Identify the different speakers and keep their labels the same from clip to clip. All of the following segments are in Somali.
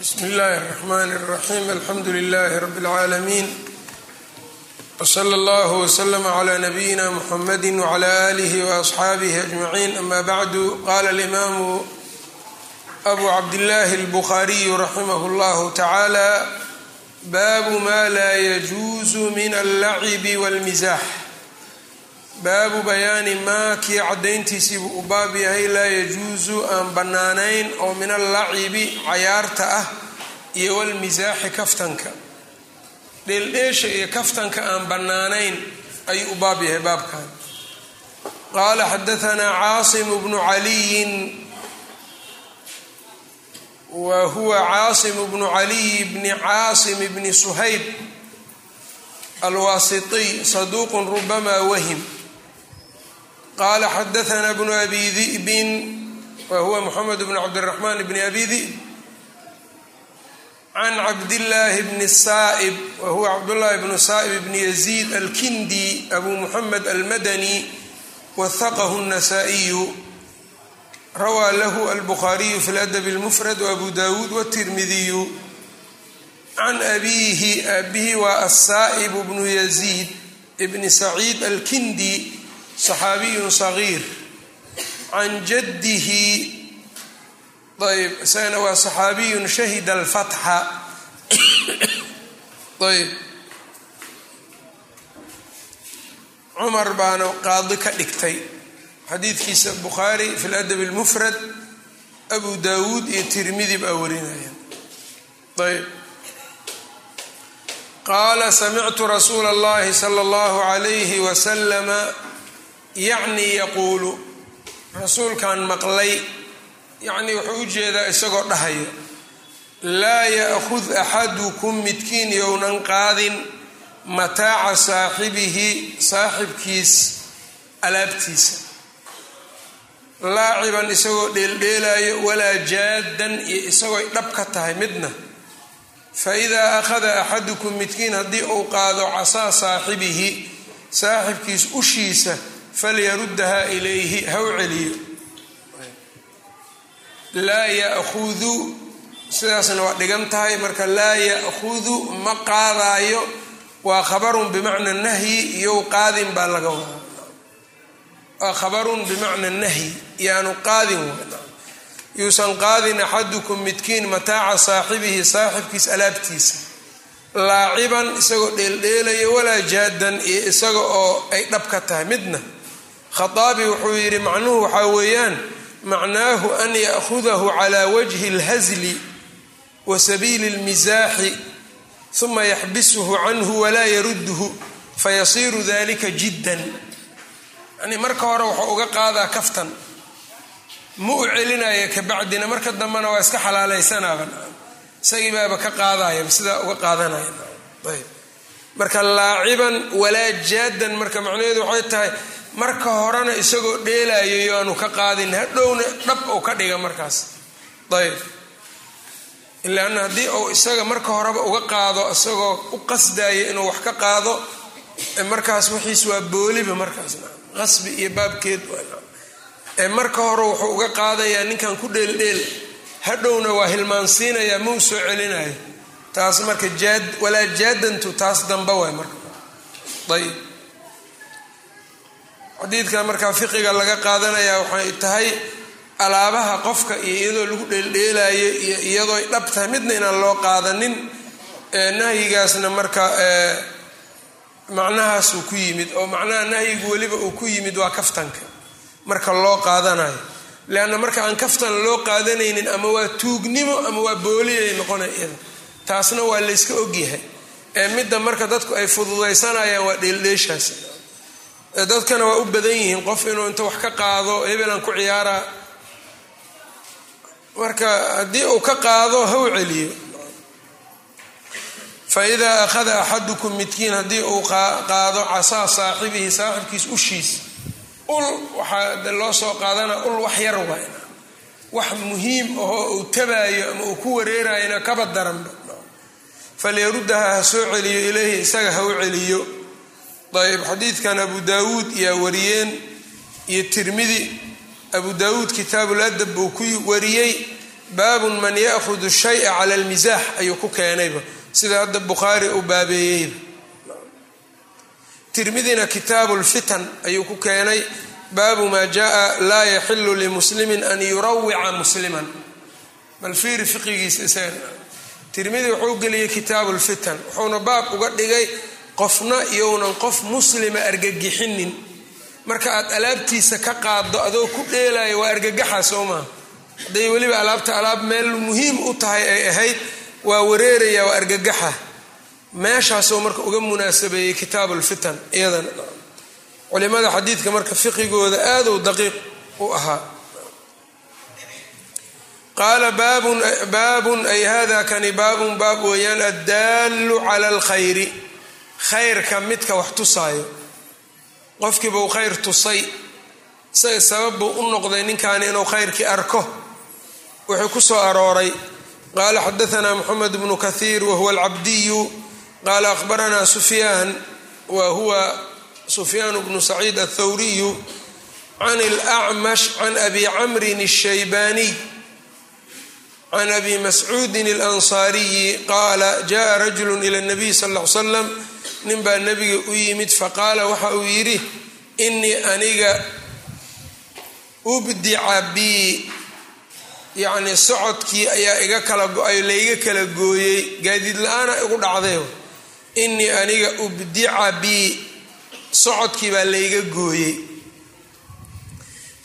Speaker 1: bsm اllahi الرحmn الرaxيm alxamdu لlh rb العaalamiin wslى اllah wslm عlى nabiyina mxamadi وعlى آlih وأصxaabih أجmaعin ama bعdu qala اlimaamu abu cabdillahi الbkhariyu raximah اllah tacalى baabu ma la yجuز min اllacb wاlmizax baabu bayaani maa kii caddayntiisiibuu u baab yahay laa yajuusu aan bannaanayn oo min allacibi cayaarta ah iyo walmisaaxi kaftanka. Dheeldheesha iyo kaftanka aan bannaanayn ayuu u baab yahay baabkan. Qaala xadahanaa caasimu bnu caliyin wa huwa caasimu bnu caliy bni caasim bni suhayb alwaasitiy saduuqun rubama wahim qala xadaana bnu abi di'bin wa huwa moxamed bn cabdiraxmaan bni abi di'b can cabdillaahi bni saa'ib wa huwa cabdullaahi bnu saa'ib bni yaziid alkindi abu muxamed almadani wahaqahu الnasaa-iyu rawaa lahu albukhaariyu fi ladabi اlmufrad wabu dawuud wاtirmidiyu can abiihi abihi waa asaa'ib bnu yaziid bni saciid alkindi saxaabiyun sagiir can jaddihi ayb isagana waa saxaabiyun shahida alfatxa ayb cumar baana qaadi ka dhigtay xadiidkiisa bukhaari fi ladab lmufrad abu daawuud iyo tirmidi baa warinaya ayb qaala samictu rasuula allahi sala allahu alayhi yacni yaquulu rasuulkan maqlay yacnii wuxuu u jeedaa isagoo dhahaya laa ya'khud axadukum midkiin yownan qaadin mataaca saaxibihi saaxibkiis alaabtiisa. Laaciban isagoo dheeldheelaayo walaa jaadan iyo isagooy dhab ka tahay midna. Fa idaa akhada axadukum midkiin haddii uu qaado casaa saaxibihi saaxibkiis ushiisa falyaruddaha ilayhi ha u celiyo. Laa ya'hudu sidaasna waa dhigan tahay marka laa ya'hudu ma qaadaayo waa khabarun bimacna nahyi iyow qaadin baa laga wadaa. Waa khabarun bimacna nahyi yaanu qaadin yuusan qaadin axadukum midkiin mataaca saaxibihi saaxibkiis alaabtiisa. Laaciban isagoo dheeldheelayo walaa jaadan iyo isaga oo ay dhab ka tahay midna khaaabi wuxuu yidhi macnuhu waxaa weeyaan macnaahu an ya'hudahu cala wajhi اlhasli wa sabiili اlmisaaxi uma yaxbisuhu canhu walaa yarudhu fayasiiru dalika jiddan. Yani marka hore wuxuu uga qaadaa kaftan. Ma u celinaya kabacdina marka dambena waa iska xalaalaysanaaba isagii baaba ka qaadayaba sidaa uga qaadanaya marka laaciban walaa jaadan marka macnaheedu waxay tahay marka horena isagoo dheelayo yo aanu ka qaadin hadhowna dhab uu ka dhiga markaas. Ayb ilaana haddii uu isaga marka horeba uga qaado isagoo u qasdayo inuu wax ka qaado markaas wixiis waa booliba markaas. Qasbi iyo baabkeed marka hore wuxuu uga qaadayaa ninkan ku dheeldheel hadhowna waa hilmaansiinayaa mau soo celinayo. Taas marka walaa jaadantu taas damba waay marka. Ayb xadiidkan markaa fiqiga laga qaadanayaa waxay tahay alaabaha qofka iyo iyadoo lagu dheeldheelayo iyo iyadoo dhab tahay midna inaan loo qaadanin nahyigaasna marka macnahaasuu ku yimid oo macnaha nahyigu weliba uu ku yimid waa kaftanka marka loo qaadanayo. Leanna marka aan kaftan loo qaadanaynin ama waa tuugnimo ama waa booliyay noqonay iyada taasna waa layska ogyahay ee midda marka dadku ay fududaysanayaan waa dheeldheeshaas dadkana waa u badan yihiin qof inuu inta wax ka qaado hebelan ku ciyaaraa marka haddii uu ka qaado ha u celiyo. Fa idaa akhada axadukum midkiin haddii uu qaado casaa saaxibihi saaxibkiis ushiis ul waxaa loo soo qaadana ul wax yar waay wax muhiim ahoo uu tabaayo ama uu ku wareerayona kaba daranba. Falyaruddaha ha soo celiyo ilayhi isaga ha u celiyo ayb xadiidkan abu daawuud iyaa wariyeen iyo tirmidi abu daawuud kitaabul adab buu ku wariyey baabun man ya'hudu shaya cala almisaax ayuu ku keenayba sida hadda bukhaari uu baabeeyeyba tirmidina kitaabu lfitan ayuu ku keenay baabu maa jaa laa yaxilu limuslimin an yurawica musliman. Bal fiiri fiqigiisa isaga. Tirmidi wuxuu geliyey kitaabu lfitan wuxuuna baab uga dhigay qofna iyounan qof muslima argagixinin. Marka aad alaabtiisa ka qaaddo adoo ku dheelayo waa argagaxa soo maha hadday weliba alaabta alaab meel muhiim u tahay ay ahayd waa wareeraya waa argagaxa. Meeshaasoo marka uga munaasabeeyey kitaabu lfitan iyadana culimada xadiidka marka fiqigooda aaduu daqiiq u ahaa qaala baabun ay hada kani baabun baab weeyaan addaallu cala alkhayri khayrka midka wax tusaayo. Qofkiibuu khayr tusay isaga sabab buu u noqday ninkaani inuu khayrkii arko. Wuxuu ku soo arooray qaala xadaanaa moxamed bnu kahiir wahuwa alcabdiyu qaala ahbaranaa sufyaan wa huwa sufyaan bnu saciid athawriyu can alacmash can abi camrin ashaybaaniy can abi mascuudin alansaariyi qaala jaءa rajulu ila اnabiy sal l slam nin baa nebiga u yimid faqaala waxa uu yidhi inii aniga ubdica bii. Yacnii socodkii ayaa iga kala go'ay layga kala gooyey gaadiid la'aana igu dhacday. Inii aniga ubdica bii. Socodkii baa layga gooyey.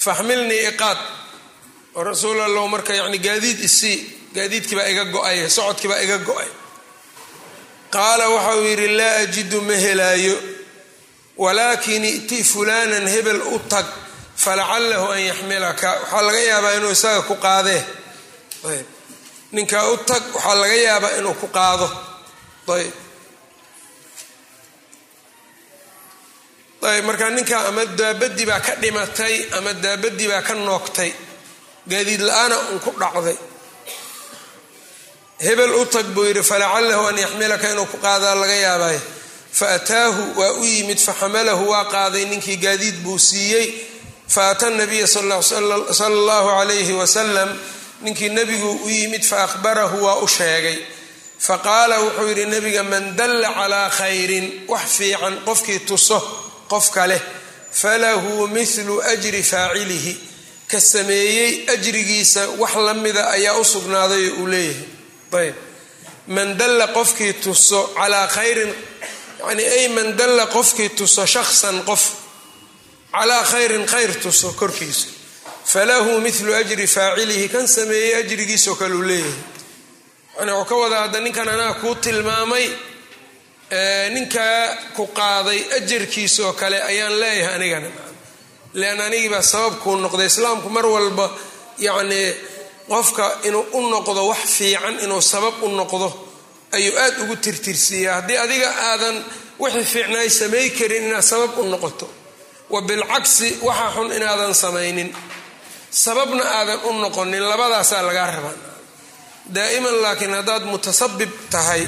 Speaker 1: Faxmilnii iqaad. Oo rasuul allow marka yani gaadiid isii gaadiidkii baa iga go'ay socodkii baa iga go'ay qaala waxa uu yidhi laa ajidu ma helaayo walaakin i'ti fulaanan hebel u tag falacalahu an yaxmilaka. Waxaa laga yaabaa inuu isaga ku qaadee ayb. Ninkaa u tag waxaa laga yaabaa inuu ku qaado. Ayb. Ayb markaa ninkaa ama daabadii baa ka dhimatay ama daabadii baa ka noogtay gaadiid la'aana un ku dhacday hebel u tag buu yidhi falacalahu an yaxmilaka inuu ku qaadaa laga yaabay. Faataahu waa u yimid faxamalahu waa qaaday ninkii gaadiid buu siiyey. Faata nabiya sala allahu calayhi wasalam ninkii nebigu u yimid faahbarahu waa u sheegay. Faqaala wuxuu yidhi nebiga man dalla calaa khayrin wax fiican qofkii tuso qof kale falahu mithlu ajri faacilihi. Ka sameeyey ajrigiisa wax la mida ayaa u sugnaaday uu leeyahay ayb. Man dalla qofkii tuso calaa khayrin yani ay man dalla qofkii tuso shaksan qof calaa khayrin khayr tuso korkiisa. Falahu mithlu ajri faacilihi kan sameeyey ajrigiisoo kale uu leeyahay. Yani wuxuu ka wadaa hadda ninkan anaa kuu tilmaamay ninkaa ku qaaday ajarkiisoo kale ayaan leeyahay anigana. Lean anigiibaa sabab kuu noqday. Islaamku mar walba yacnii qofka inuu u noqdo wax fiican inuu sabab u noqdo ayuu aad ugu tirtirsiiyaa. Haddii adiga aadan wixii fiicnaay samay karin inaad sabab u noqoto. Wa bilcagsi waxa xun inaadan samaynin. Sababna aadan u noqonin labadaasaa lagaa rabaa. Daa'iman laakiin haddaad mutasabib tahay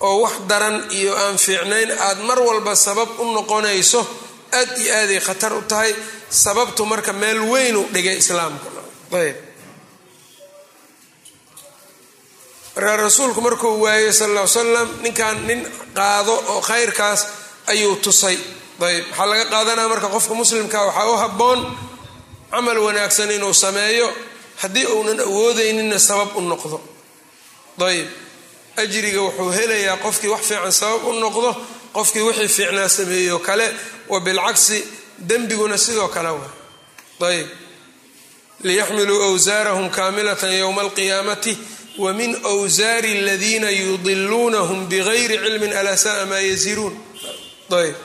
Speaker 1: oo wax daran iyo aan fiicnayn aad mar walba sabab u noqonayso aad iyo aaday khatar u tahay. Sababtu marka meel weynu dhigay islaamka. Ayb markaa rasuulku markuu waayey sal ly salam ninkan nin qaado oo khayrkaas ayuu tusay. Ayb waxaa laga qaadanaya marka qofka muslimka waxaa u habboon camal wanaagsan inuu sameeyo haddii uunan awoodayninna sabab u noqdo. Ayb ajriga wuxuu helayaa qofkii wax fiican sabab u noqdo qofkii wixii fiicnaa sameeyo kale wa bilcagsi dembiguna sidoo kale wa ayb liyaxmiluu awsaarahum kaamilatan yowma alqiyaamati wa min wsaari aladiina yudiluunahum bigayri cilmin alaa sa'a maa yaziruun. Ayb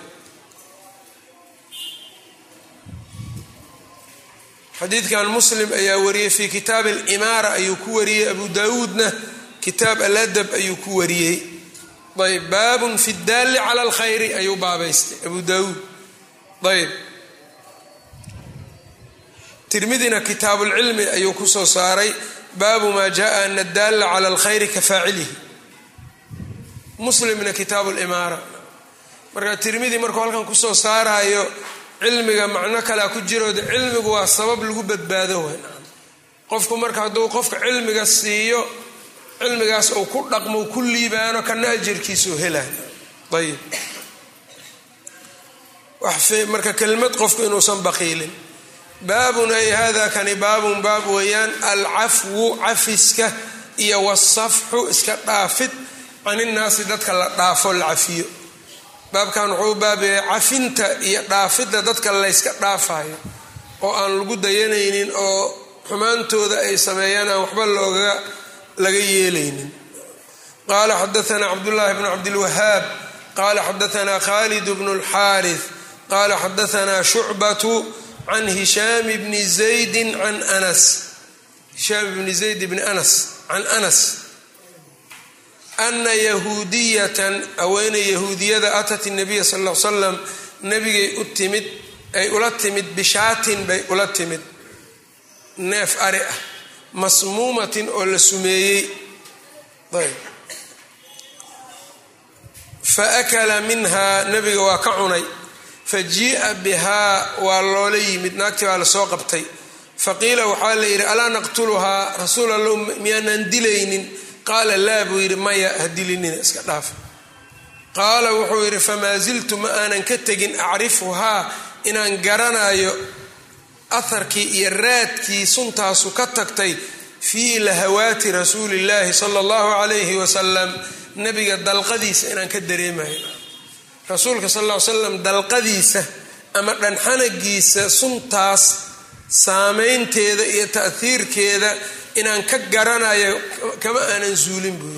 Speaker 1: xadiidkan muslim ayaa wariyey fii kitaab alimaara ayuu ku wariyey. Abu daawuudna kitaab aladab ayuu ku wariyey. Ayb baabun fi daalli cala alkhayri ayuu baabaystay. Abu daawuud. Ayb tirmidina kitaabulcilmi ayuu ku soo saaray baabu maa jaءa ana daalla cala alkhayri ka faacilihi muslimna kitaabu limaara marka tirmidi markuu halkan ku soo saaraayo cilmiga macno kalea ku jirood cilmigu waa sabab lagu badbaado wayn qofku marka hadduu qofka cilmiga siiyo cilmigaas uu ku dhaqmo ku liibaano kana ajarkiisuu helaan ayib marka kelmad qofku inuusan baqiilin baabun ay hada kani baabun baab weeyaan alcafwu cafiska iyo wasafxu iska dhaafid caninnaasi dadka la dhaafo la cafiyo. Baabkan wuxuu baabayay cafinta iyo dhaafidda dadka layska dhaafayo oo aan lagu dayanaynin oo xumaantooda ay sameeyaan aan waxba looga laga yeelaynin. Qaala xadaana cabdullaahi bnu cabdilwahaab qaala xadaana khalid bnu اlxaarith qaala xadaana shucbatu can hishaam bni zaydi can anas hishaam bni zayd bni anas can anas ana yahuudiyatan haweeney yahuudiyada atat nabiya sal l salam nabigay u timid ay ula timid bishaatin bay ula timid neef ari ah masmuumatin oo la sumeeyey fa akala minhaa nabiga waa ka cunay fa jii'a bihaa waa loola yimid naagtii baa la soo qabtay. Faqiila waxaa la yidhi alaa naqtuluhaa rasuul allow miyaanaan dilaynin? Qaala laa buu yidhi maya ha dilinina iska dhaafa qaala wuxuu yidhi famaa ziltu ma aanan ka tegin acrifuhaa inaan garanayo aharkii iyo raadkii suntaasu ka tagtay fii lahawaati rasuulillaahi sala allahu calayhi wasalam nabiga dalqadiisa inaan ka dareemayo rasuulka sal ll ly slam dalqadiisa ama dhanxanagiisa suntaas saameynteeda iyo ta'hiirkeeda inaan ka garanayo kama aanan zuulin buu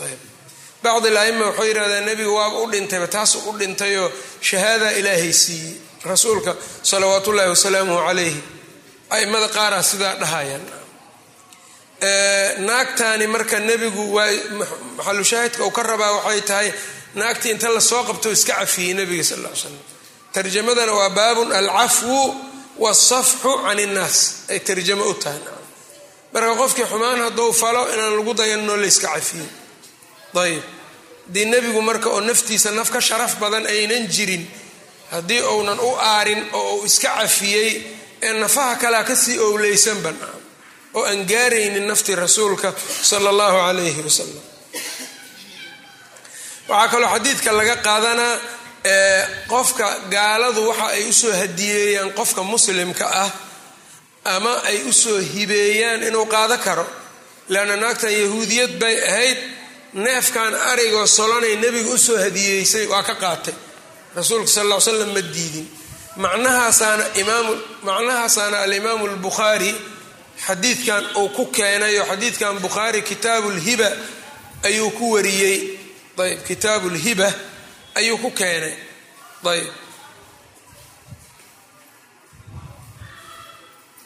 Speaker 1: yiri bacdi laima waxay yidhahdeen nebigu waaba u dhintayba taasuu u dhintayoo shahaada ilaahay siiyey. Rasuulka salawaat ullaahi wasalaamuhu calayhi. Aimada qaaraa sidaa dhahayaan. Naagtaani marka nebigu waa maxalushaahidka uu ka rabaa waxay tahay naagtii inta la soo qabto iska cafiyey nebiga sal l slam tarjamadana waa baabun alcafwu wasafxu can innaas ay tarjamo u tahay marka qofkii xumaan hadduu falo inaan lagu dayanno layska cafiyo ayb haddii nebigu marka oo naftiisa naf ka sharaf badan aynan jirin haddii uunan u aarin oo uu iska cafiyey ee nafaha kalea ka sii owleysanban oo aan gaaraynin naftii rasuulka sala allahu calayhi wasalam waxaa kaloo xadiidka laga qaadanaa qofka gaaladu waxa ay u soo hadiyeeyaan qofka muslimka ah ama ay u soo hibeeyaan inuu qaado karo. Leanna naagtan yahuudiyad bay ahayd neefkan arigoo solonay nebiga u soo hadiyeysay waa ka qaatay. Rasuulka sal ll slam ma diidin. Macnahaasaana imaam macnahaasaana alimaamu albukhaari xadiidkan uu ku keenay oo xadiidkan bukhaari kitaabu lhiba ayuu ku wariyey ayb kitaabu lhiba ayuu ku keenay. Ayb.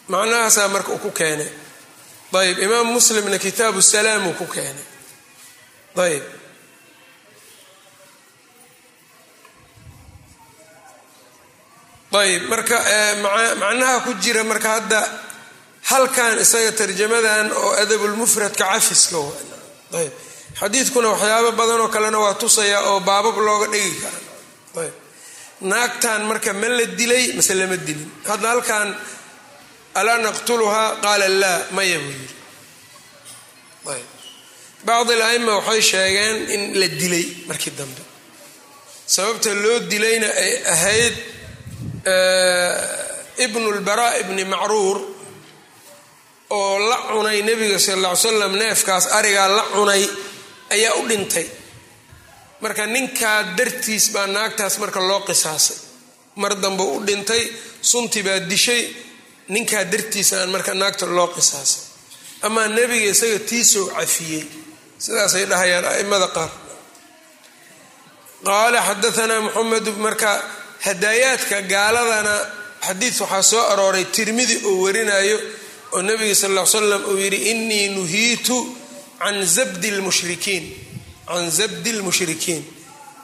Speaker 1: Macnahaasaa marka uu ku keenay. Ayb imaam muslimna kitaabu salaam uu ku keenay. Ayb. Ayb marka macnaha ku jira marka hadda halkan isaga tarjamadan oo adabulmufradka cafiska ayb xadiidkuna waxyaabo badanoo kalena waa tusaya oo baabab looga dhigi kara ayb. Naagtan marka ma la dilay mase lama dilin. Hadda halkan alaa naqtuluhaa? qaala laa maya buu yiri ayb. Bacdi al-aima waxay sheegeen in la dilay markii dambe. Sababta loo dilayna ay ahayd ibnu lbaraa ibni macruur oo la cunay nebiga sal alla ly slam neefkaas arigaa la cunay ayaa u dhintay. Marka ninkaa dartiis baa naagtaas marka loo qisaasay. Mar dambe u dhintay sunti baa dishay ninkaa dartiisaan marka naagta loo qisaasay. Amaa nebiga isaga tiisoo cafiyey. Sidaasay dhahayaan aimada qaar. Qaala xadaanaa muxamed marka hadaayaadka gaaladana xadiid waxaa soo arooray tirmidi oo warinayo oo nabiga sal l slam uu yidhi inii nuhiitu can zabdi lmushrikiin can zabdi lmushrikiin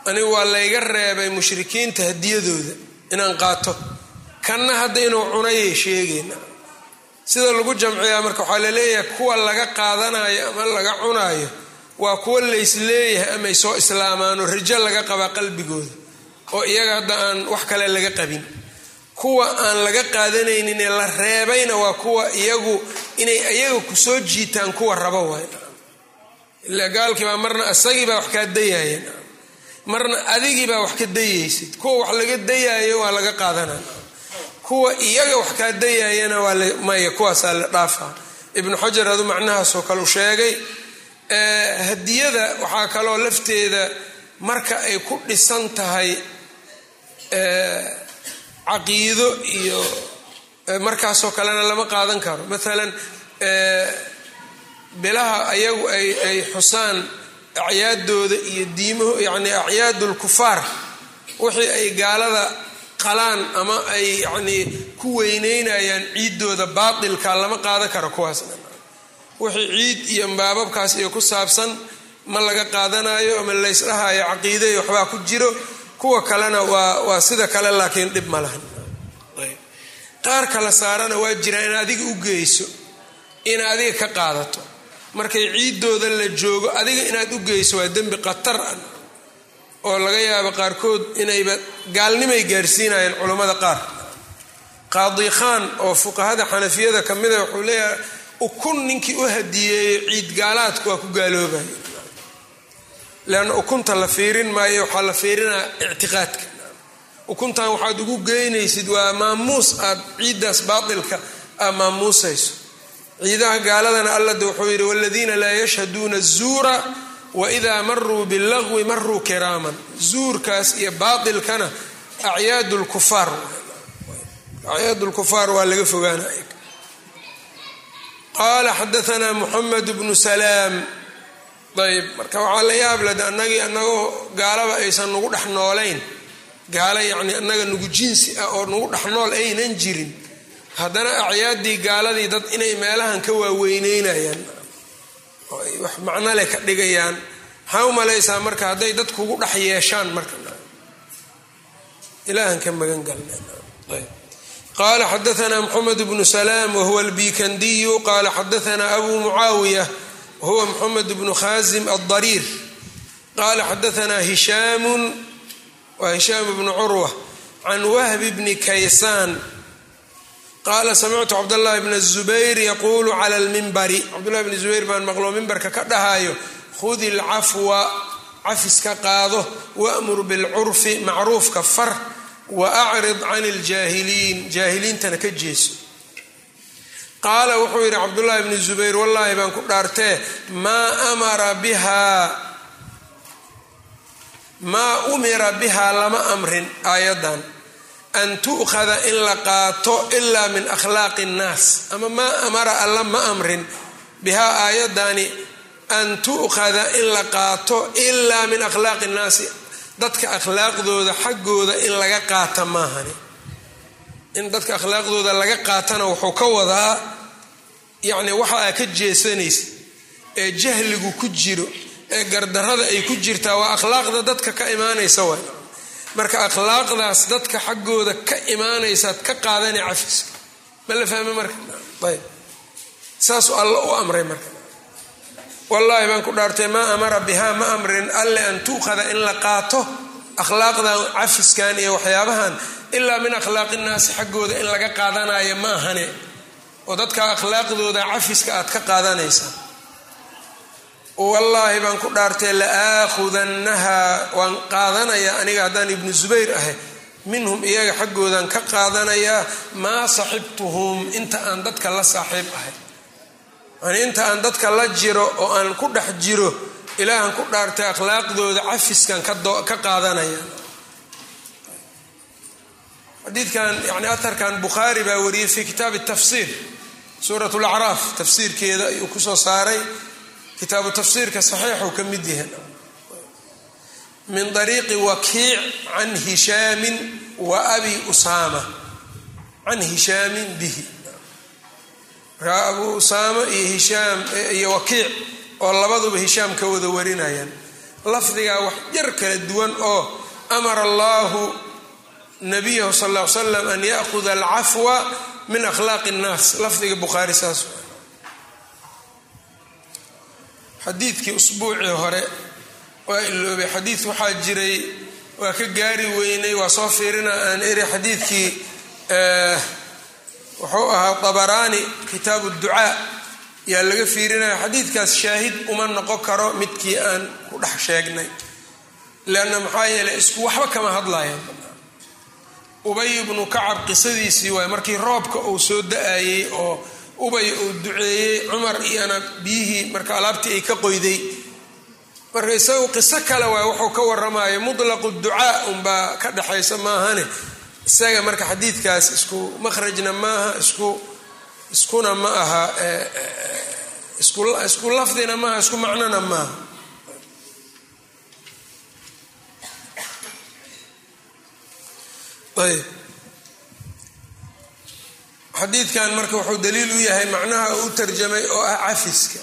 Speaker 1: anigu waa layga reebay mushrikiinta hadiyadooda inaan qaato kanna hadda inuu cunayay sheegeen sida lagu jamciyaa marka waxaa la leeyahay kuwa laga qaadanayo ama laga cunaayo waa kuwa laysleeyahay amay soo islaamaanoo rajo laga qabaa qalbigooda oo iyaga hadda aan wax kale laga qabin kuwa aan laga qaadanaynin ee la reebayna waa kuwa iyagu inay iyaga ku soo jiitaan kuwa rabo waay ilaa gaalkii baa marna isagii baa wax kaa dayaya marna adigii baa wax ka dayaysid. Kuwa wax laga dayaayo waa laga qaadanaya kuwa iyaga wax kaa dayayana waa maya kuwaasaa la dhaafaa ibnu xajar adu macnahaasoo kale u sheegay hadiyada waxaa kaloo lafteeda marka ay ku dhisan tahay caqiido iyo markaasoo kalena lama qaadan karo. Maalan bilaha ayagu ay xusaan acyaadooda iyo diimahu yacni acyaadulkufaar wixii ay gaalada qalaan ama ay yacnii ku weyneynayaan ciiddooda baatilka lama qaadan karo kuwaasna wixii ciid iyo baababkaas iyo ku saabsan ma laga qaadanayo ama laysdhahayo caqiide iyo waxbaa ku jiro kuwa kalena waa waa sida kale laakiin dhib ma lahan. Qaar kala saarana waa jiraan in adiga u geyso in adiga ka qaadato markay ciiddooda la joogo adiga inaad u geyso waa dembi khatar ah oo laga yaabo qaarkood inayba gaalnimay gaarsiinayeen culammada qaar. Qaadi khaan oo fuqahada xanafiyada ka mida wuxuu leeyahay ukun ninkii u hadiyeeyo ciid gaalaadku waa ku gaaloobaya leanna ukunta la fiirin maayo waxaa la fiirinaa ictiqaadka. Ukuntan waxaad ugu geynaysid waa maamuus aad ciiddaas baatilka aad maamuusayso ciidaha gaaladana allade wuxuu yidhi waladiina laa yashhaduuna azuura waidaa maruu billagwi maruu kiraaman. Zuurkaas iyo baatilkana acyaad lkufaar acyaad lkufaar waa laga fogaanaya qaala xadaanaa muxamed bnu salaam. Ayb marka waxaa la yaabled annagii annagoo gaalaba aysan nagu dhex noolayn. Gaalo yacni annaga nagu jinsi ah oo nagu dhex nool aynan jirin haddana acyaaddii gaaladii dad inay meelahan ka waaweyneynayaan wax macnole ka dhigayaan maxaa u malaysaa marka hadday dad kugu dhex yeeshaan marka? Ilaahan ka magan galnaqaala xadaanaa moxamed bnu salaam wahuwa albikandiyu qaala xadaanaa abu mucaawiya wahuwa moxamed bnu khaasim aldariir qaala xadaanaa hishaamun waa hishaam bnu curwa can wahbi bni kaysaan qaala samictu cabdاllahi bn الzubayr yaquulu clى اlmimbari cabdullahi bni zubayr baan maqlo mimbarka ka dhahayo khudi اlcafwa cafiska qaado wamur bilcurfi macruufka far waacrid can اljaahiliin jaahiliintana ka jeeso qaala wuxuu yidhi cabdullahi bni zubayr wallaahi baan ku dhaartee maa amara bihaa maa umira bihaa lama amrin aayaddan an tu'khada in la qaato ilaa min akhlaaqi اnnaas ama maa amara alla ma amrin bihaa aayadani an tu'khada in la qaato ilaa min akhlaaqi اnnaasi dadka akhlaaqdooda xaggooda in laga qaata maahani in dadka akhlaaqdooda laga qaatana wuxuu ka wadaa yacni waxa aa ka jeesanaysa ee jahligu ku jiro ee gardarrada ay ku jirtaa waa akhlaaqda dadka ka imaanaysa waay marka akhlaaqdaas dadka xaggooda ka imaanaysaad ka qaadana cafiska ma la marka? Ayb. Saasuu alla u amray marka. Wallaahi baan ku dhaartay maa amara bihaa ma amrin alle an tuukhada in la qaato akhlaaqdan cafiskan iyo waxyaabahan ilaa min akhlaaqi innaasi xaggooda in laga qaadanayo ma ahane oo dadka akhlaaqdooda cafiska aad ka qaadanaysaa wallaahi baan ku dhaartay la aakhudannaha waan qaadanayaa aniga haddaan ibnu zubayr ahay minhum iyaga xaggoodan ka qaadanayaa maa saxibtuhum inta aan dadka la saaxiib ahay. Yani inta aan dadka la jiro oo aan ku dhex jiro ilaahan ku dhaartay akhlaaqdooda cafiskan ka qaadanaya. Xadiidkan yani aharkan bukhaari baa wariyey fi kitaabi tafsiir suurat lacraaf tafsiirkeeda ayuu ku soo saaray kitaabu tafsiirka saxiixuu ka mid yahay. Min ariiqi wakiic can hishaamin wa abi usaama. Can hishaamin bihi. Markaa abu usaama iyo hishaam iyo wakiic oo labaduba hishaam ka wada warinayaan. Lafdigaa wax yar kala duwan oo amara allahu nabiyahu sal ll ly slam an yaahuda alcafwa min akhlaaqi اnnaas lafdiga bukhaari saas xadiidkii usbuucii hore waa iloobay xadiid waxaa jiray waa ka gaari weynay waa soo fiirina aan eri xadiidkii wuxuu ahaa dabaraani kitaabu ducaa. Yaa laga fiirinaya xadiidkaas shaahid uma noqon karo midkii aan ku dhex sheegnay. Leanna maxaa yeeley isku waxba kama hadlayaan ubay ibnu kacab qisadiisii waay markii roobka uu soo da'ayey oo ubay uu duceeyey cumar iyana biyihii marka alaabtii ay ka qoyday. Marka isagu qiso kale waay wuxuu ka waramayo mutlaqu ducaa unbaa ka dhexaysa maahane. Isaga marka xadiidkaas isku makhrajna maaha isku iskuna ma aha isku lafdina maaha isku macnona maaha. Ayb xadiidkan marka wuxuu daliil u yahay macnaha u tarjamay oo ah cafiska.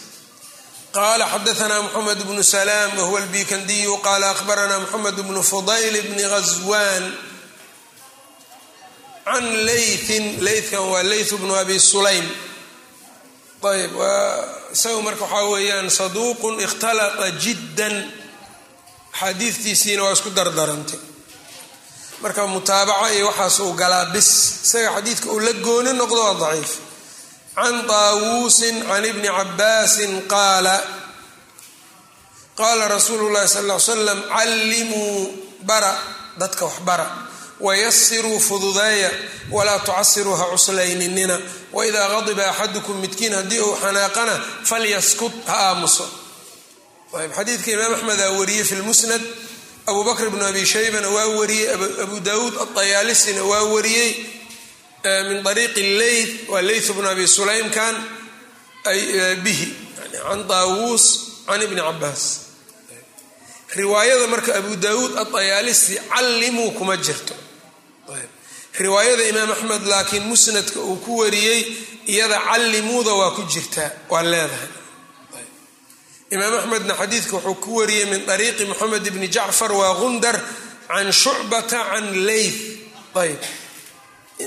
Speaker 1: Qala xadaana mxamed bnu salaam wahuwa albikandiyu qala ahbarana mxamed bnu fudayl bni ghaswan can laythin laytkan waa layth bnu abi sulaym. Ayb isagu marka waxaa weeyaan saduuqun ikhtalata jiddan. Axaadiidtiisiina waa isku dardarantay marka mutaabaca iyo waxaas uu galaa bis isaga xadiidka uu la gooni noqdo waa daciif. Can taawuusin can ibni cabaasin qaala qaala rasuulu llahi sal ly slam callimuu bara dadka wax bara wayasiruu fududeeya walaa tucasiruu ha cuslayninina waidaa qadiba axadukum midkiin haddii uu xanaaqana falyaskut ha aamuso. Xadiidka imaam axmedaa wariyey fi lmusnad abu bakr bnu abi shaybana waa wariyey abu dawuud adayaalisina waa wariyey min ariiqi leyth waa leyth bnu abi sulaymkan bihi can daawuus can ibni cabaas riwaayada marka abu dawuud adayaalisi callimuu kuma jirto. Riwaayada imaam axmed laakiin musnadka uu ku wariyey iyada callimuuda waa ku jirtaa waa leedahay imaam axmedna xadiidka wuxuu ku wariyey min ariiqi moxamed bni jacfar waa gundar can shucbata can leyth ayb.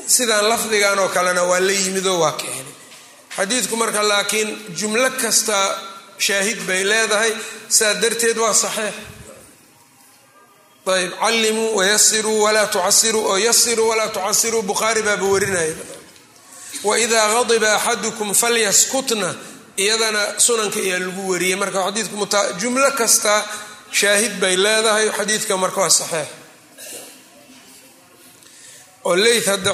Speaker 1: Sidaan lafdigan oo kalena waa la yimidoo waa keenay. Xadiidku marka laakiin jumlo kasta shaahid bay leedahay saa darteed waa saxiix. Ayb. Callimuu wayasiruu walaa tucasiruu oo yasiruu walaa tucasiruu bukhaari baaba warinaya waidaa qadiba axadukum falyaskutna iyadana sunanka ayaa lagu wariyey. Marka xadiidku jumlo kasta shaahid bay leedahay xadiidka marka waa saxiix. Oo leyt hadda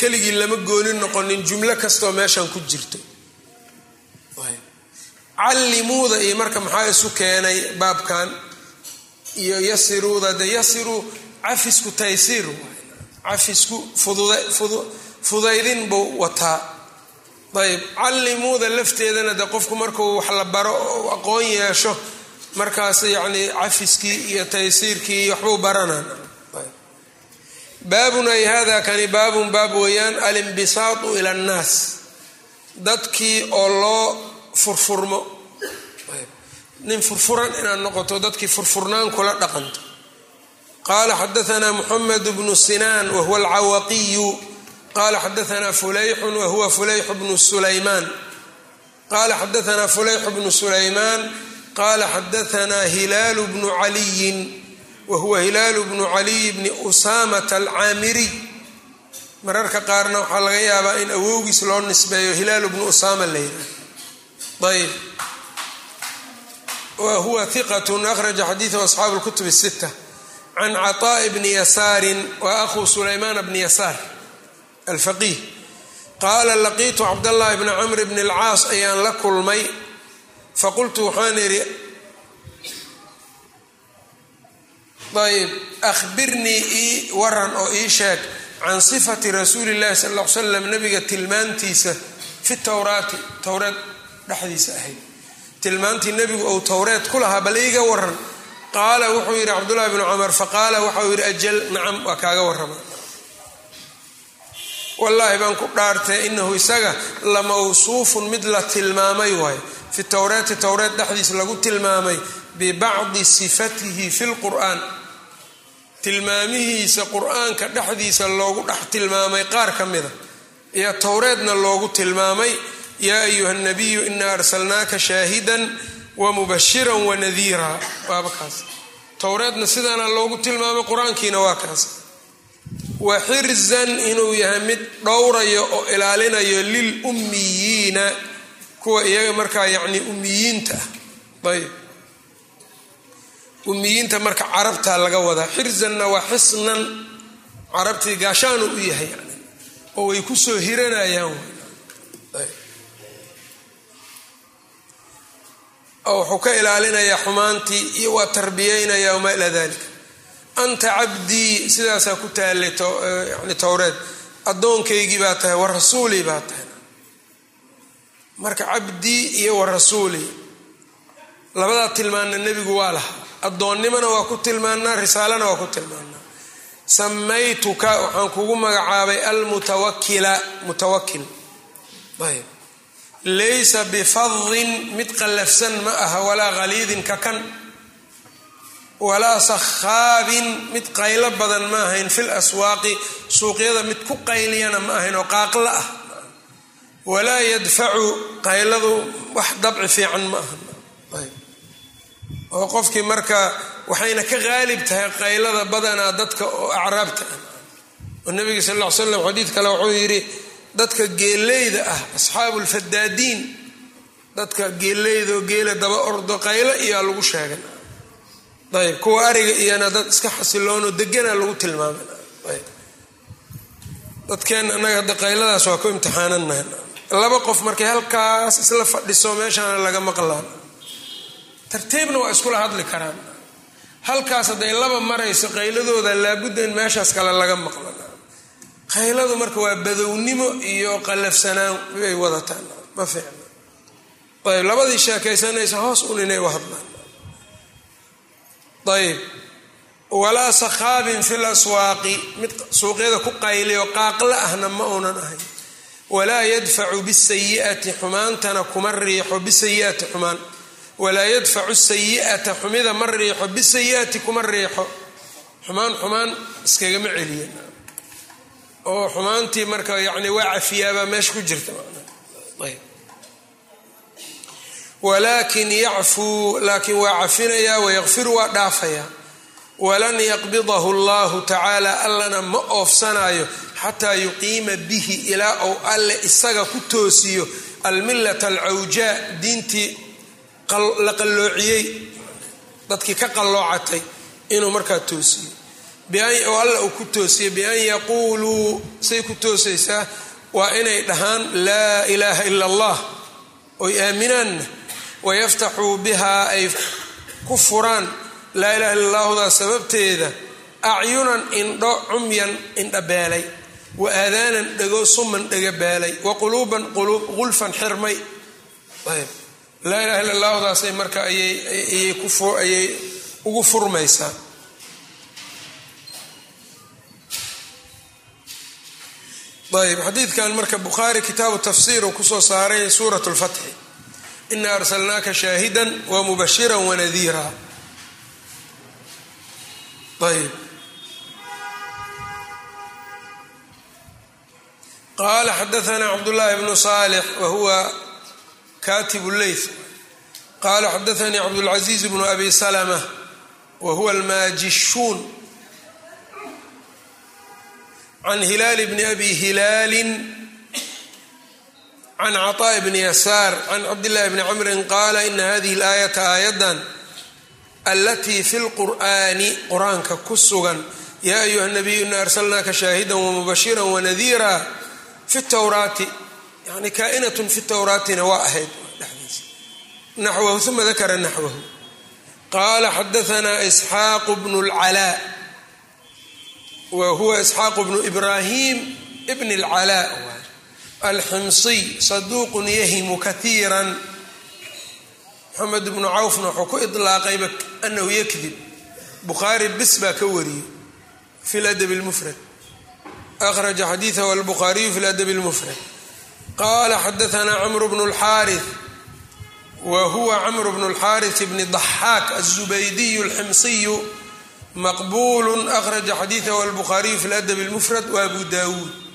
Speaker 1: keligii lama goonin noqonin jumlo kastaoo meeshan ku jirto. Callimuuda iyo marka maxaa isu keenay baabkan? Iyo yasiruuda de yasiruu cafisku taysiir cafisku fudaydin buu wataa ayb callimuuda lafteedana de qofku markuu wax la baro oo aqoon yeesho markaas yacnii cafiskii iyo taysiirkii waxbuu baranaan baabun ay hada kani baabun baab weeyaan alimbisaatu ila annaas. Dadkii oo loo furfurmo. Nin furfuran inaad noqoto dadkii furfurnaan kula dhaqanto. Qaala xadaana muxamed bnu sinaan wahuwa alcawaqiyu qala xadaana fulayxun wahuwa fulayx bnu sulaymaan qala xadaana fulayx bnu sulaymaan qala xadaana hilaalu bnu caliyin wahuwa hilaalu bnu caliy bni mararka qaarna waxaa laga yaabaa in awowgiis loo nisbeeyo hilaalu bnu usaama la yidhaah ayb wa huwa hiqat akhraja xadiidahu asxaabu lkutub sita can caطaaءi bni yasaarin wa ahuu sulaymaan bni yasaar alfaqiih qaala laqiitu cabdallaahi bni camr bni alcaas ayaan la kulmay faqultu waxaan idhi ayb ahbirnii ii waran oo ii sheeg can sifati rasuuli illahi sal alla l slam nabiga tilmaantiisa fi towraati towreed dhexdiisa ahayd tilmaantii nebigu ou towreed ku lahaa bal iiga waran qaala wuxuu yidhi cabdullahi bnu camar faqaala waxau yidhi ajal nacam waa kaaga warama wallaahi baan ku dhaartay inahu isaga la mawsuufun mid la tilmaamay waayo. Fi towreeti towreed dhexdiis lagu tilmaamay bibacdi sifatihi fi lqur'aan tilmaamihiisa qur'aanka dhexdiisa loogu dhex tilmaamay qaar ka mida. Iyo towreedna loogu tilmaamay yaa ayuha nabiyu inaa arsalnaaka shaahidan wamubashiran wanadiira waaba kaas. Towreedna sidaana loogu tilmaamay qur'aankiina waa kaas wa xirzan inuu yahay mid dhowrayo oo ilaalinayo lil ummiyiina kuwa iyaga markaa yacni ummiyiinta. Ah ayb. Ummiyiinta marka carabtaa laga wadaa xirzanna waa xisnan carabtii gaashaanu u yahay yani oo way ku soo hiranayaan oo wuxuu ka ilaalinayaa xumaantii iyo waa tarbiyeynayaa wamaa ilaa dalika anta cabdii sidaasaa ku taallay yani towreed. Addoonkaygii baa tahay wa rasuulii baa tahay. Marka cabdii iyo wa rasuulii labadaa tilmaanna nebigu waa lahaa. Addoonnimona waa ku tilmaanaa risaalana waa ku tilmaanaa samaytuka waxaan kugu magacaabay almutawakila mutawakil ayb laysa bifadin mid qallafsan ma aha walaa khaliidin kakan walaa sakhaabin mid qaylo badan ma ahayn fil aswaaqi suuqyada mid ku qayliyana ma ahayn oo qaaqla ah. Walaa yadfacu qayladu wax dabci fiican ma aha oo qofkii marka waxayna ka qaalib tahay qaylada badanaa dadka oo acraabta ah. Oo nabiga sal ll slam xadiid kale wuxuu yidhi dadka geeleyda ah asxaabu lfadaadiin dadka geeleyda oo geela daba ordo qaylo iyaa lagu sheegay ayb kuwa ariga iyana dad iska xasiloonoo degana lagu tilmaamay. Annaga hadda qayladaas waa ku imtixaananahay laba qof markay halkaas isla fadhiso meeshaana laga maqlaan. Tartiibna waa iskula hadli karaan. Halkaas hadday laba marayso qayladooda laabudda in meeshaas kale laga maqlo qayladu marka waa badownimo iyo qallafsanaan bay wadataan. Ma fiicna. Ayb labadii sheekaysanaysa hoos un inay u hadlaan ayb walaa sakhaabin fi laswaaqi mid suuqyada ku qayliyo qaaqla ahna ma uunan ahayn. Walaa yadfacu bisayi'ati xumaantana kuma riixo bisayi'ati xumaan. Walaa yadfacu sayi'ata xumida ma riixo bisayi'ati kuma riixo. Xumaan xumaan iskagama celiya oo xumaantii marka yani waa cafiyaabaa meesha ku jirta ayb walaakin yacfuu laakiin waa cafinayaa wayaqfiru waa dhaafayaa walan yaqbidahu allahu tacaala allana ma oofsanayo xataa yuqiima bihi ilaa ou alle isaga ku toosiyo. Almillata alcawjaa diintii la qalloociyey dadkii ka qalloocatay inuu markaa toosiyo. Oo alla uu ku toosiyo bian yaquuluu say ku toosaysaa waa inay dhahaan laa ilaaha ila allah. Oy aaminaanna wayaftaxuu bihaa ay ku furaan laa ilaha illa allahudaa sababteeda acyunan indho cumyan indhabeelay wa aadaanan dhego suman dhegabeelay wa quluuban quluub qulfan xirmay laa ilaha illa allahudaasay marka ayay ugu furmaysaa ayb xadiidkan marka bukhaari kitaabu tafsiir uu ku soo saaray suurat lfatxi ina arsalnaaka shaahidan wa mubashira wanadiira ayb qala xadaana cabdullahi bnu salix wa huwa katib leyth qala xadaanii cabdاlcaziiz bnu abi salma wa huwa almaajishuun can hilaal bni abi hilaali can caطaaء bni yasaar can cabdillahi bni camrin qaala ina hadihi اlaayata aayadan alatii fi lqur'ani qur-aanka ku sugan yaa ayuha nabiyu ina arsalnaaka shaahida wamubashira wanadiira fi towraati yani kaainat fi towraatina waa ahayd dhexdiisa naxwahu uma dakara naxwahu qaala xadaanaa isxaaqu bnu اlcalaa wa huwa isxaaqu bnu ibrahim bn اlcalaa alximsiy saduuqun yahimu katiiran moxamed bnu cawfna wuxuu ku ilaaqayba anahu yakdib bukhaari bis baa ka wariyey fi ladabi lmufrad akhraja xadiidahu albuhaariyu fi ladabi lmufrad qala xadaanaa camru bnu lxaari wa huwa camru bnu lxaari bni daxaak azubaydiyu alximsiyu maqbulu akhraja xadiidahu albukhaariyu fi ladabi lmufrad wa abu dawuud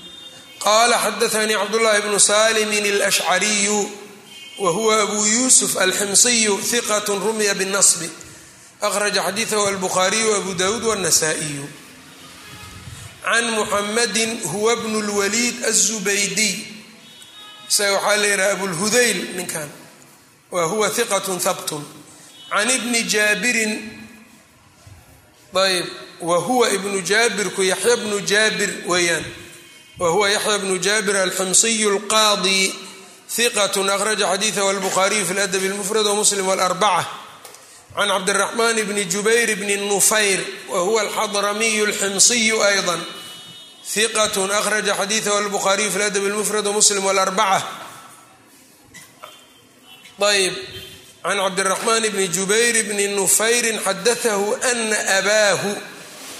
Speaker 1: qala xadaanii cabdullahi bnu salimin اlashcariyu wa huwa abu yusuf alximsiyu hiqat rumya bالnasb akhraja xadiidahu albukhaariyu abu dawuud wالnasaa-iyu can muxamadin huwa bnu lwaliid aلzubaydiy isaga waxaa la yidhaha abulhudayl ninkan wa huwa hiqatun habtun can ibni jaabirin ayb wa huwa ibnu jaabirku yaxya bnu jaabir weeyaan wa huwa yaxya bnu jaabir alximsiyu alqaadi hiqatun akhraja xadiidahu albukhaariyu fi ladabi اlmufrad wamuslim wاlarbaca can cabdiraxmaan bni jubayr bni nufayr wa huwa alxadramiyu alximsiyu ayضa hiqatun akhraja xadiidahu albukhaariyu fi ladabi اlmufrad wamuslim wاlarbaca ayb can cabdiraxmaan bni jubayr bni nufayrin xadatahu ana abaahu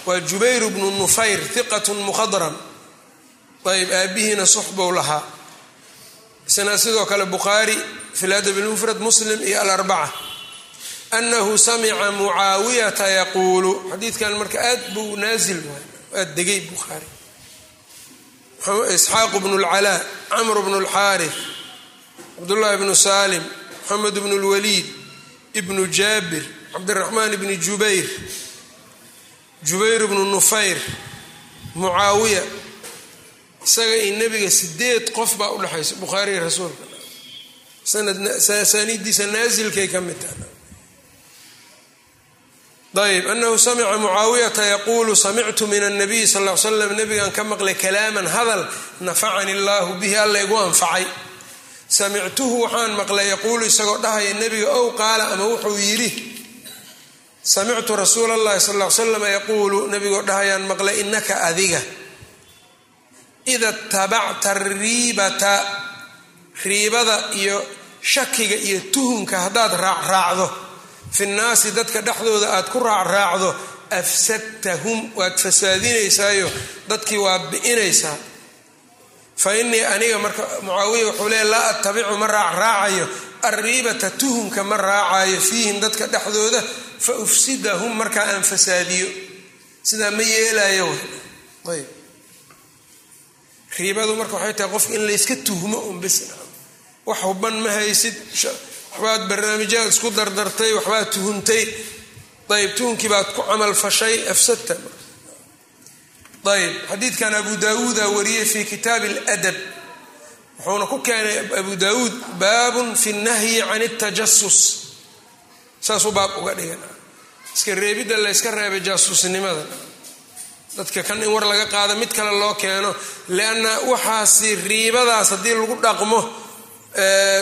Speaker 1: waa jubayr bnu nufayr hiqatun mukhadram ayb aabihiina suxbow lahaa. Isna sidoo kale bukhaari fi ladab lmufrad muslim iyo alarbaca. Anahu samica mucaawiyata yaquulu. Xadiidkan marka aad buu naasil waay aad degay bukhaari isxaaq bnu lcalaa camr bnu lxaarif cabdullahi bnu salim moxamed bnu lwaliid ibnu jaabir cabdiraxmaan bni jubayr jubayr bnu nufayr mucaawiya isaga iyo nebiga sideed qof baa udhexaysa bukhaariga rasuulka sanadiisa naasilkay ka mid taha ayb anahu samica mucaawiyata yaquulu samictu min anabiy sal l slam nabigan ka maqlay kalaaman hadal nafacani allahu bihi alla igu anfacay. Samictuhu waxaan maqlay yaquulu isagoo dhahaya nebiga ow qaala ama wuxuu yidhi samictu rasuula allahi sal l slam yaquulu nebigoo dhahayaan maqlay inaka adiga ida tabacta riibata riibada iyo shakiga iyo tuhunka haddaad raacraacdo fi nnaasi dadka dhexdooda aad ku raacraacdo afsadtahum waad fasaadinaysaayo dadkii waa bi'inaysaa fa innii aniga marka mucaawiya wuxuu leey laa attabicu ma raacraacayo arriibata tuhunka ma raacayo fiihim dadka dhexdooda fa ufsidahum markaa aan fasaadiyo sidaa ma yeelayo ayb riibadu marka waxay tahay qofka in layska tuhmo un wax huban ma haysid. Waxbaad barnaamijyaad isku dardartay waxbaad tuhuntay. Ayb tuhunkii baad ku camalfashay afsadta. Ayb xadiidkan abu daawuuda wariyey fii kitaab اladab wuxuuna ku keenay abu daawuud baabun fi nahyi can اtajasus saasuu baab uga dhigan. Iska reebidda layska reebay jaasusnimada dadka kan in war laga qaado mid kale loo keeno. Lianna waxaasi riibadaas haddii lagu dhaqmo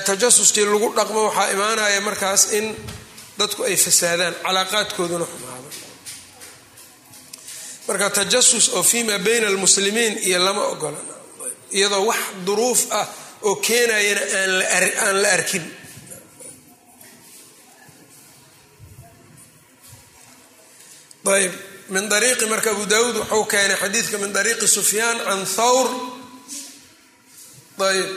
Speaker 1: tajasuskii lagu dhaqmo waxaa imaanaya markaas in dadku ay fasaadaan calaaqaadkooduna xumaado. Marka tajasus oo fima bayna almuslimiin iyo lama ogola iyadoo wax duruuf ah oo keenayana aan la arkin. Ayb min ariiqi marka abu daawuud wuxuu keenay xadiidka min ariiqi sufyaan can thawr. Ayb.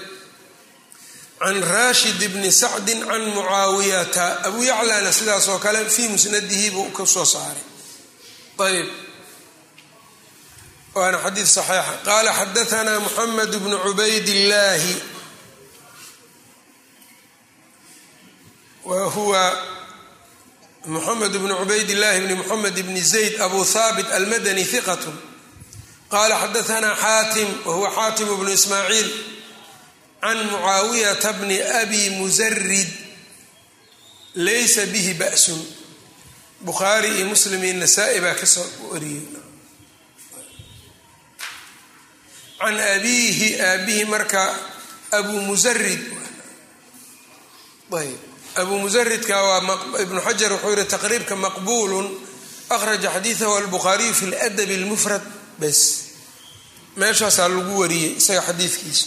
Speaker 1: Can rashid bni sacdi can mucaawiyata. Abu yaclana sidaas kale fii musnadihi buu ka soo saaray. Ayb. Waana xadiid saxiixa. Qaala xadaanaa muxamed bnu cubayd illaahi wa huwa mxamed bn cubayd اllahi bni mxamed bni zayd abu haabit almadani hiqat qala xadaثna xaatim wahuwa xaatim bnu ismaaciil can mucaawiyata bni abi musarid laysa bihi ba'sun. Bukhaari iyo muslim iyo nasaa-i baa ka soo wariyey. Can abiihi aabihi marka abu musarid ayb abu musaridka waa ibnu xajar wuxuu yihi taqriibka maqbuulun akhraja xadiidahu albukhaariyu fi ladab اlmufrad bes meeshaasaa lagu wariyey isaga xadiidkiisa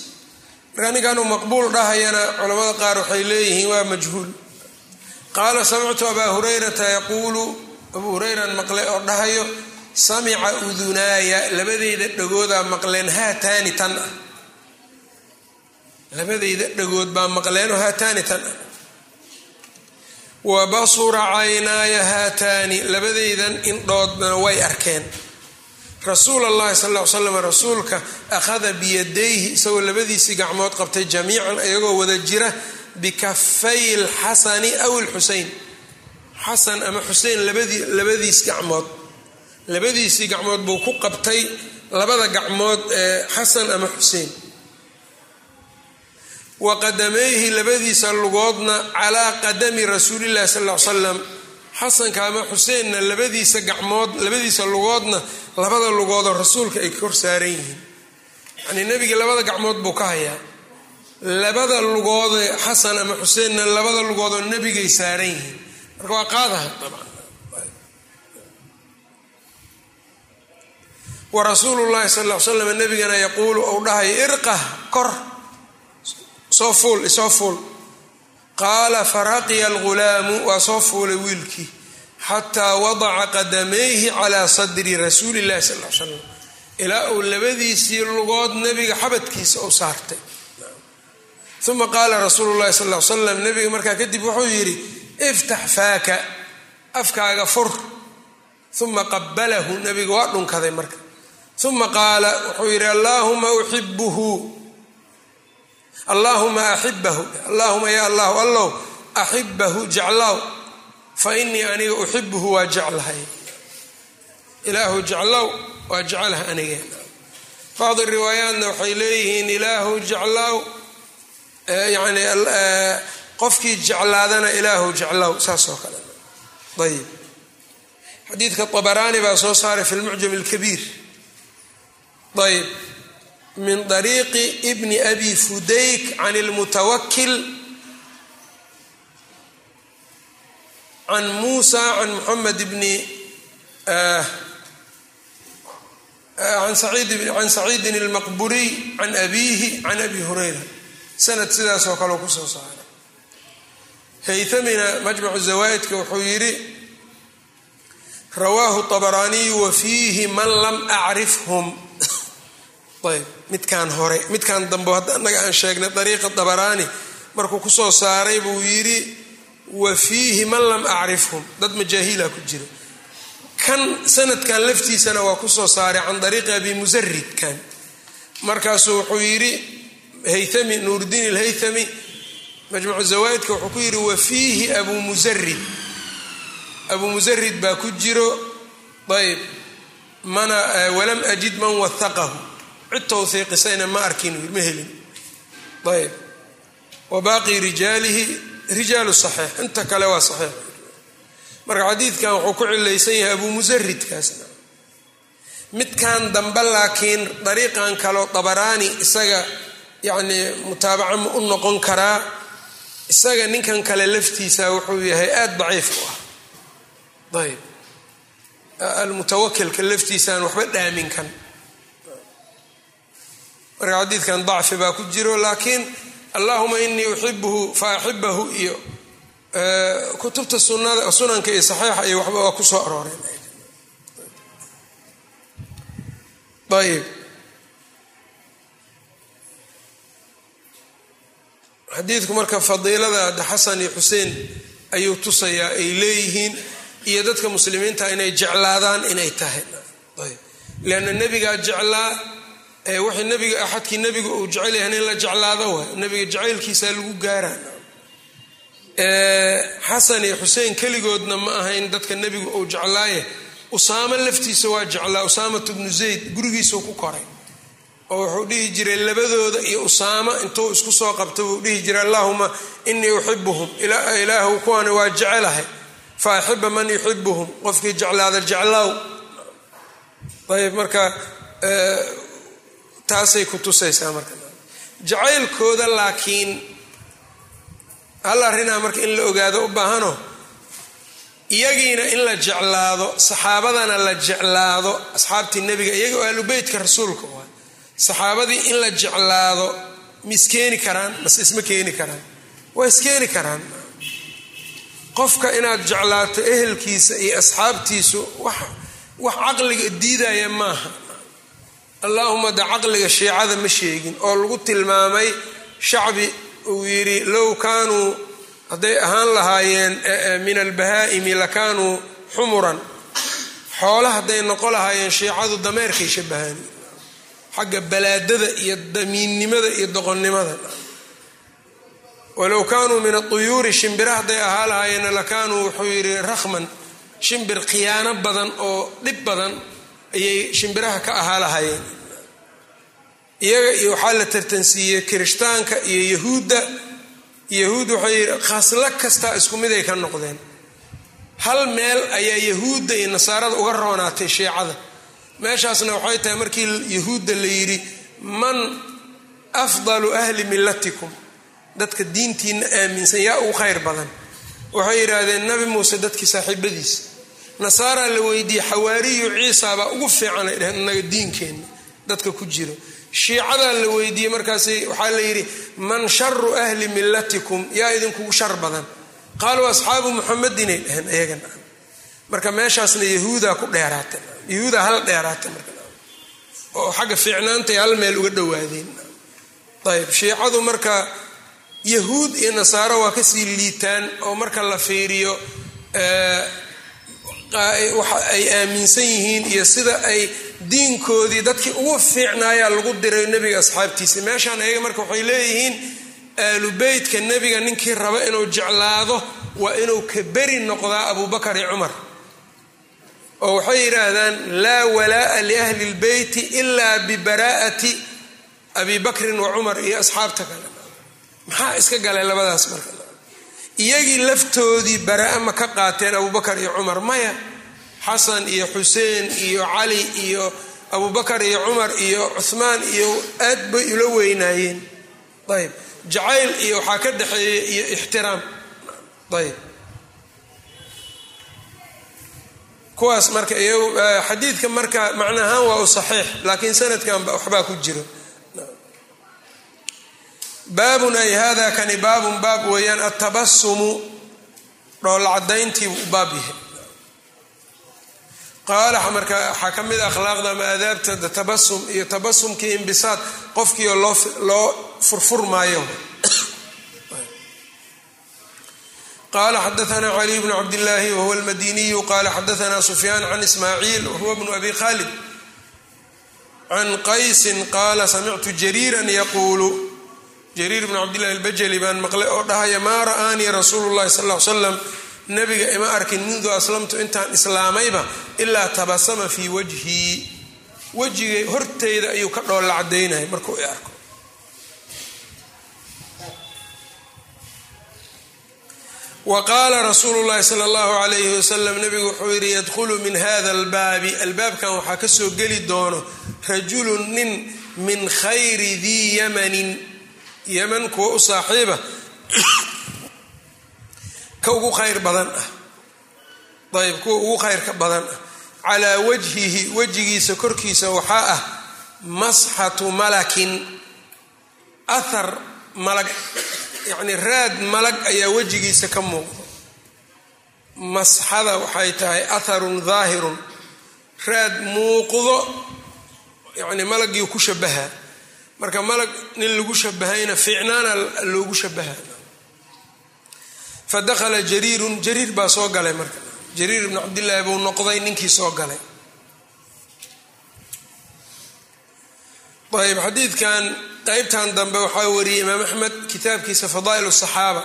Speaker 1: marka ninkanuu maqbuul dhahayana culamada qaar waxay leeyihiin waa majhuul. Qaala samictu abaa hurayrata yaquulu abuu hurayran maqle oo dhahayo samica udunaaya labadeyda dhagoodaa maqleen haataani tan ah. Labadeyda dhagood baa maqleenoo haataani tan ah wa basura caynaaya haataani. Labadeydan indhoodna way arkeen. Rasuul allahi sal ly slam rasuulka akhada biyadayhi isagoo labadiisii gacmood qabtay jamiican iyagoo wada jira bikafay lxasani aw lxusein xasan ama xusein labadiis gacmood. Labadiisii gacmood buu ku qabtay labada gacmood ee xasan ama xuseen wa qadamayhi labadiisa lugoodna calaa qadami rasuulillahi sal ll ly slam xasanka ama xuseenna labadiisa gacmood labadiisa lugoodna labada lugoodoo rasuulka ay kor saaran yihiin. Yacnii nebiga labada gacmood buu ka hayaa. Labada lugoodee xasan ama xuseenna labada lugoodoo nebigay saaran yihiin. Marka waa qaadaha dabcan. Wa rasuulu llahi sal ly slam nebigana yaquulu ou dhahay irqah kor soo fuul isoo fuul. Qaala faraqiya algulaamu waa soo fuulay wiilkii xataa wadaca qadamayhi calaa sadri rasuuli llahi sal l slam ilaa uu labadiisii lugood nebiga xabadkiisa u saartay. Uma qaala rasuulu llahi sal l slam nebiga markaa kadib wuxuu yidhi iftax faaka afkaaga fur. Uma qabalahu nebiga waa dhunkaday marka. Uma qaala wuxuu yidhi allaahuma uxibuhu allaahuma axibahu allaahuma ya allahu allow. Axibahu jeclow fa inii aniga uxibuhu waa jeclahay ilaahu jeclow waa jeclaha aniga. Bacdi riwaayaatna waxay leeyihiin ilaahu jeclow yani qofkii jeclaadana ilaahu jeclow saas oo kale. Ayib xadiidka abaraani baa soo saaray fi lmucjam alkabiir. Ayb min ariiqi bni abi fudayk can lmutawakil can muusa can muxamed bni can eh, eh, saciidin اlmaqburiy can abiihi can abi hurayra. Sanad sidaas oo kaleo ku soo saaray. Haytamina majmacu zawaa'idka wuxuu yidhi rawaahu طabraaniyu wa fiihi man lam acrifhm ayb midkaan hore midkaan dambe hadda annaga aan sheegnay dariiqa dabaraani markuu ku soo saaray buu yidhi wa fiihi man lam acrifhum dad majaahiila ku jira. Kan sanadkan laftiisana waa ku soo saaray can dariiqi abi musaridkan markaasuu wuxuu yidhi haythami nuurdiin alhaythami majmucu zawaa'idka wuxuu ku yidhi wa fiihi abu musarid abu musarid baa ku jiro ayb mana walam ajid man wahaqahu cid towhiiqisayna ma arkin ma helin. Ayb. Wa rijaalihi rijaalu saxiix inta kale waa saxiix. Marka xadiidkan wuxuu ku cilaysan yahay abu musaridkaasna midkan dambe laakiin dariiqan kaleo dabaraani isaga yacnii mutaabaca ma u noqon karaa isaga ninkan kale laftiisa wuxuu yahay aada daciif u ah. Ayb. Almutawakilka laftiisaan waxba dhaamin kan marka xadiidkan dacfi baa ku jiro laakiin allahuma inii uxibuhu fa axibahu iyo kutubta sunada sunanka iyo saxiixa iyo waxba waa ku soo arooreen ayb xadiidku marka fadiilada xasan iyo xuseen ayuu tusayaa ay leeyihiin iyo dadka muslimiinta inay jeclaadaan inay tahay. Ayb leanna nebigaa jeclaa wixii nabiga axadkii nebiga uu jecel yahay in la jeclaado waay. Nebiga jacaylkiisa lagu gaara xasan iyo xuseen keligoodna ma ahayn dadka nebiga uu jeclaaye. Usaamo laftiisa waa jeclaa usaamat bnu zayd gurigiisuu ku koray. Oo wuxuu dhihi jiray labadooda iyo usaamo intuu isku soo qabta buu dhihi jiray allahuma inii uxibuhum ilaahu kuwani waa jecelahay. Fa axiba man yuxibuhum qofkii jeclaada jeclaaw ayb marka taasay ku tusaysaa marka. Jacaylkooda laakiin hal arrinaa marka in la ogaado u baahano. Iyagiina in la jeclaado saxaabadana la jeclaado asxaabtii nebiga iyaga oo aalubeytka rasuulka waa saxaabadii in la jeclaado ma iskeeni karaan mase isma keeni karaan. Waa iskeeni karaan. Qofka inaad jeclaato ehelkiisa iyo asxaabtiisu wax caqliga diidaya maaha allaahuma de caqliga shiicada ma sheegin oo lagu tilmaamay shacbi uu yidhi low kaanuu hadday ahaan lahaayeen min albahaa'imi lakaanuu xumuran. Xoole hadday noqo lahaayeen shiicadu dameerkay shabahaan xagga balaadada iyo damiinnimada iyo doqonnimada. Walow kaanuu min atuyuuri shimbira hadday ahaa lahaayeen lakaanuu wuxuu yidhi rakhman shimbir khiyaano badan oo dhib badan ayay shimbiraha ka ahaa lahayeen iyaga iyo waxaa la tartansiiyey kirishtaanka iyo yahuudda. Yahuud waxay khaslo kastaa isku mid ka noqdeen. Hal meel ayaa yahuudda iyo nasaarada uga roonaatay shiicada meeshaasna waxay tahay markii yahuudda la yidhi man afdalu ahli millatikum. Dadka diintiina aaminsan yaa ugu khayr badan. Waxay yidhaahdeen nabi muuse dadkii saaxiibadiisa nasaaraa la weydiiyey xawaariyu ciisa baa ugu fiican ay dheheen inaga diinkeenna dadka ku jiro shiicadaa la weydiiyey markaas waxaa la yidhi man sharu ahli millatikum yaa idinkugu shar badan. Qaaluu asxaabu muxamedinay dheheen iyagan marka meeshaasna yahuudaa ku dheeraata yahuudaa hal dheeraata oo xagga fiicnaantay hal meel uga dhowaadeen. Ayb shiicadu marka yahuud iyo nasaaro waa ka sii liitaan oo marka la fiiriyo waxa ay aaminsan yihiin iyo sida ay diinkoodii dadkii ugu fiicnaayaa lagu diray nebiga asxaabtiisa. Meeshaan ayaga marka waxay leeyihiin aalu beytka nebiga ninkii raba inuu jeclaado waa inuu ka beri noqdaa abubakar iyo cumar. Oo waxay yidhaahdaan laa walaa'a liahli lbeyti ilaa bibaraa'ati abi bakrin wa cumar iyo asxaabta kale. Maxaa iska galay labadaas marka iyagii laftoodii baraa ma ka qaateen abubakar iyo cumar. Maya xasan iyo xuseen iyo cali iyo abubakar iyo cumar iyo cuhmaan iyo aad bay ula weynaayeen. Ayb jacayl iyo waxaa ka dhexeeya iyo ixtiraam. Ayb kuwaas marka iyagu xadiidka marka macnahaan waa u saxiix laakiin sanadkan waxbaa ku jiro baabun ay hada kani baabun baab weeyaan atabasumu dhoolla cadayntiibuu u baab yahay. Qaala marka waxaa ka mid a akhlaaqda ama aadaabta tabasum iyo tabasumkii imbisaad qofkiio loo furfurmaayo. Qala xadaana caliy bnu cabdillaahi wahuwa almadiniyu qala xadaana sufyaan can ismaaciil wahuwa bnu abi khalid can qaysin qaala samictu jariiran yaquulu jariir bnu cabdillahi albajali baan maqlay oo dhahaya maa ra'aanii rasuulu llahi sal l slam nabiga ima arkin mundu aslamtu intaan islaamayba ilaa tabasama fii wajhii wejigay horteyda ayuu ka dhoolla cadaynaya markuu i arko. Wa qaala rasuulu llahi sala allahu alayhi wasalam nabigu wuxuu yidhi yadkhulu min hada albaabi. Albaabkan waxaa ka soo geli doono rajulun nin min khayri dii yamanin yaman kuwa u saaxiiba ka ugu khayr badan ah. Ayb kuwa ugu khayrka badan ah. Calaa wajhihi wejigiisa korkiisa waxaa ah masxatu malakin. Athar malag yacni raad malag ayaa wejigiisa ka muuqda. Masxada waxay tahay atharun daahirun raad muuqdo yacni malagii ku shabahaa marka malag nin lagu shabahayna fiicnaana loogu shabaha fa dakhala jariirun jariir baa soo galay marka. Jariir ibnu cabdillaahi buu noqday ninkii soo galay. Ayb xadiidkan qeybtan dambe waxaa wariyey imaam axmed kitaabkiisa fadaa'il saxaaba.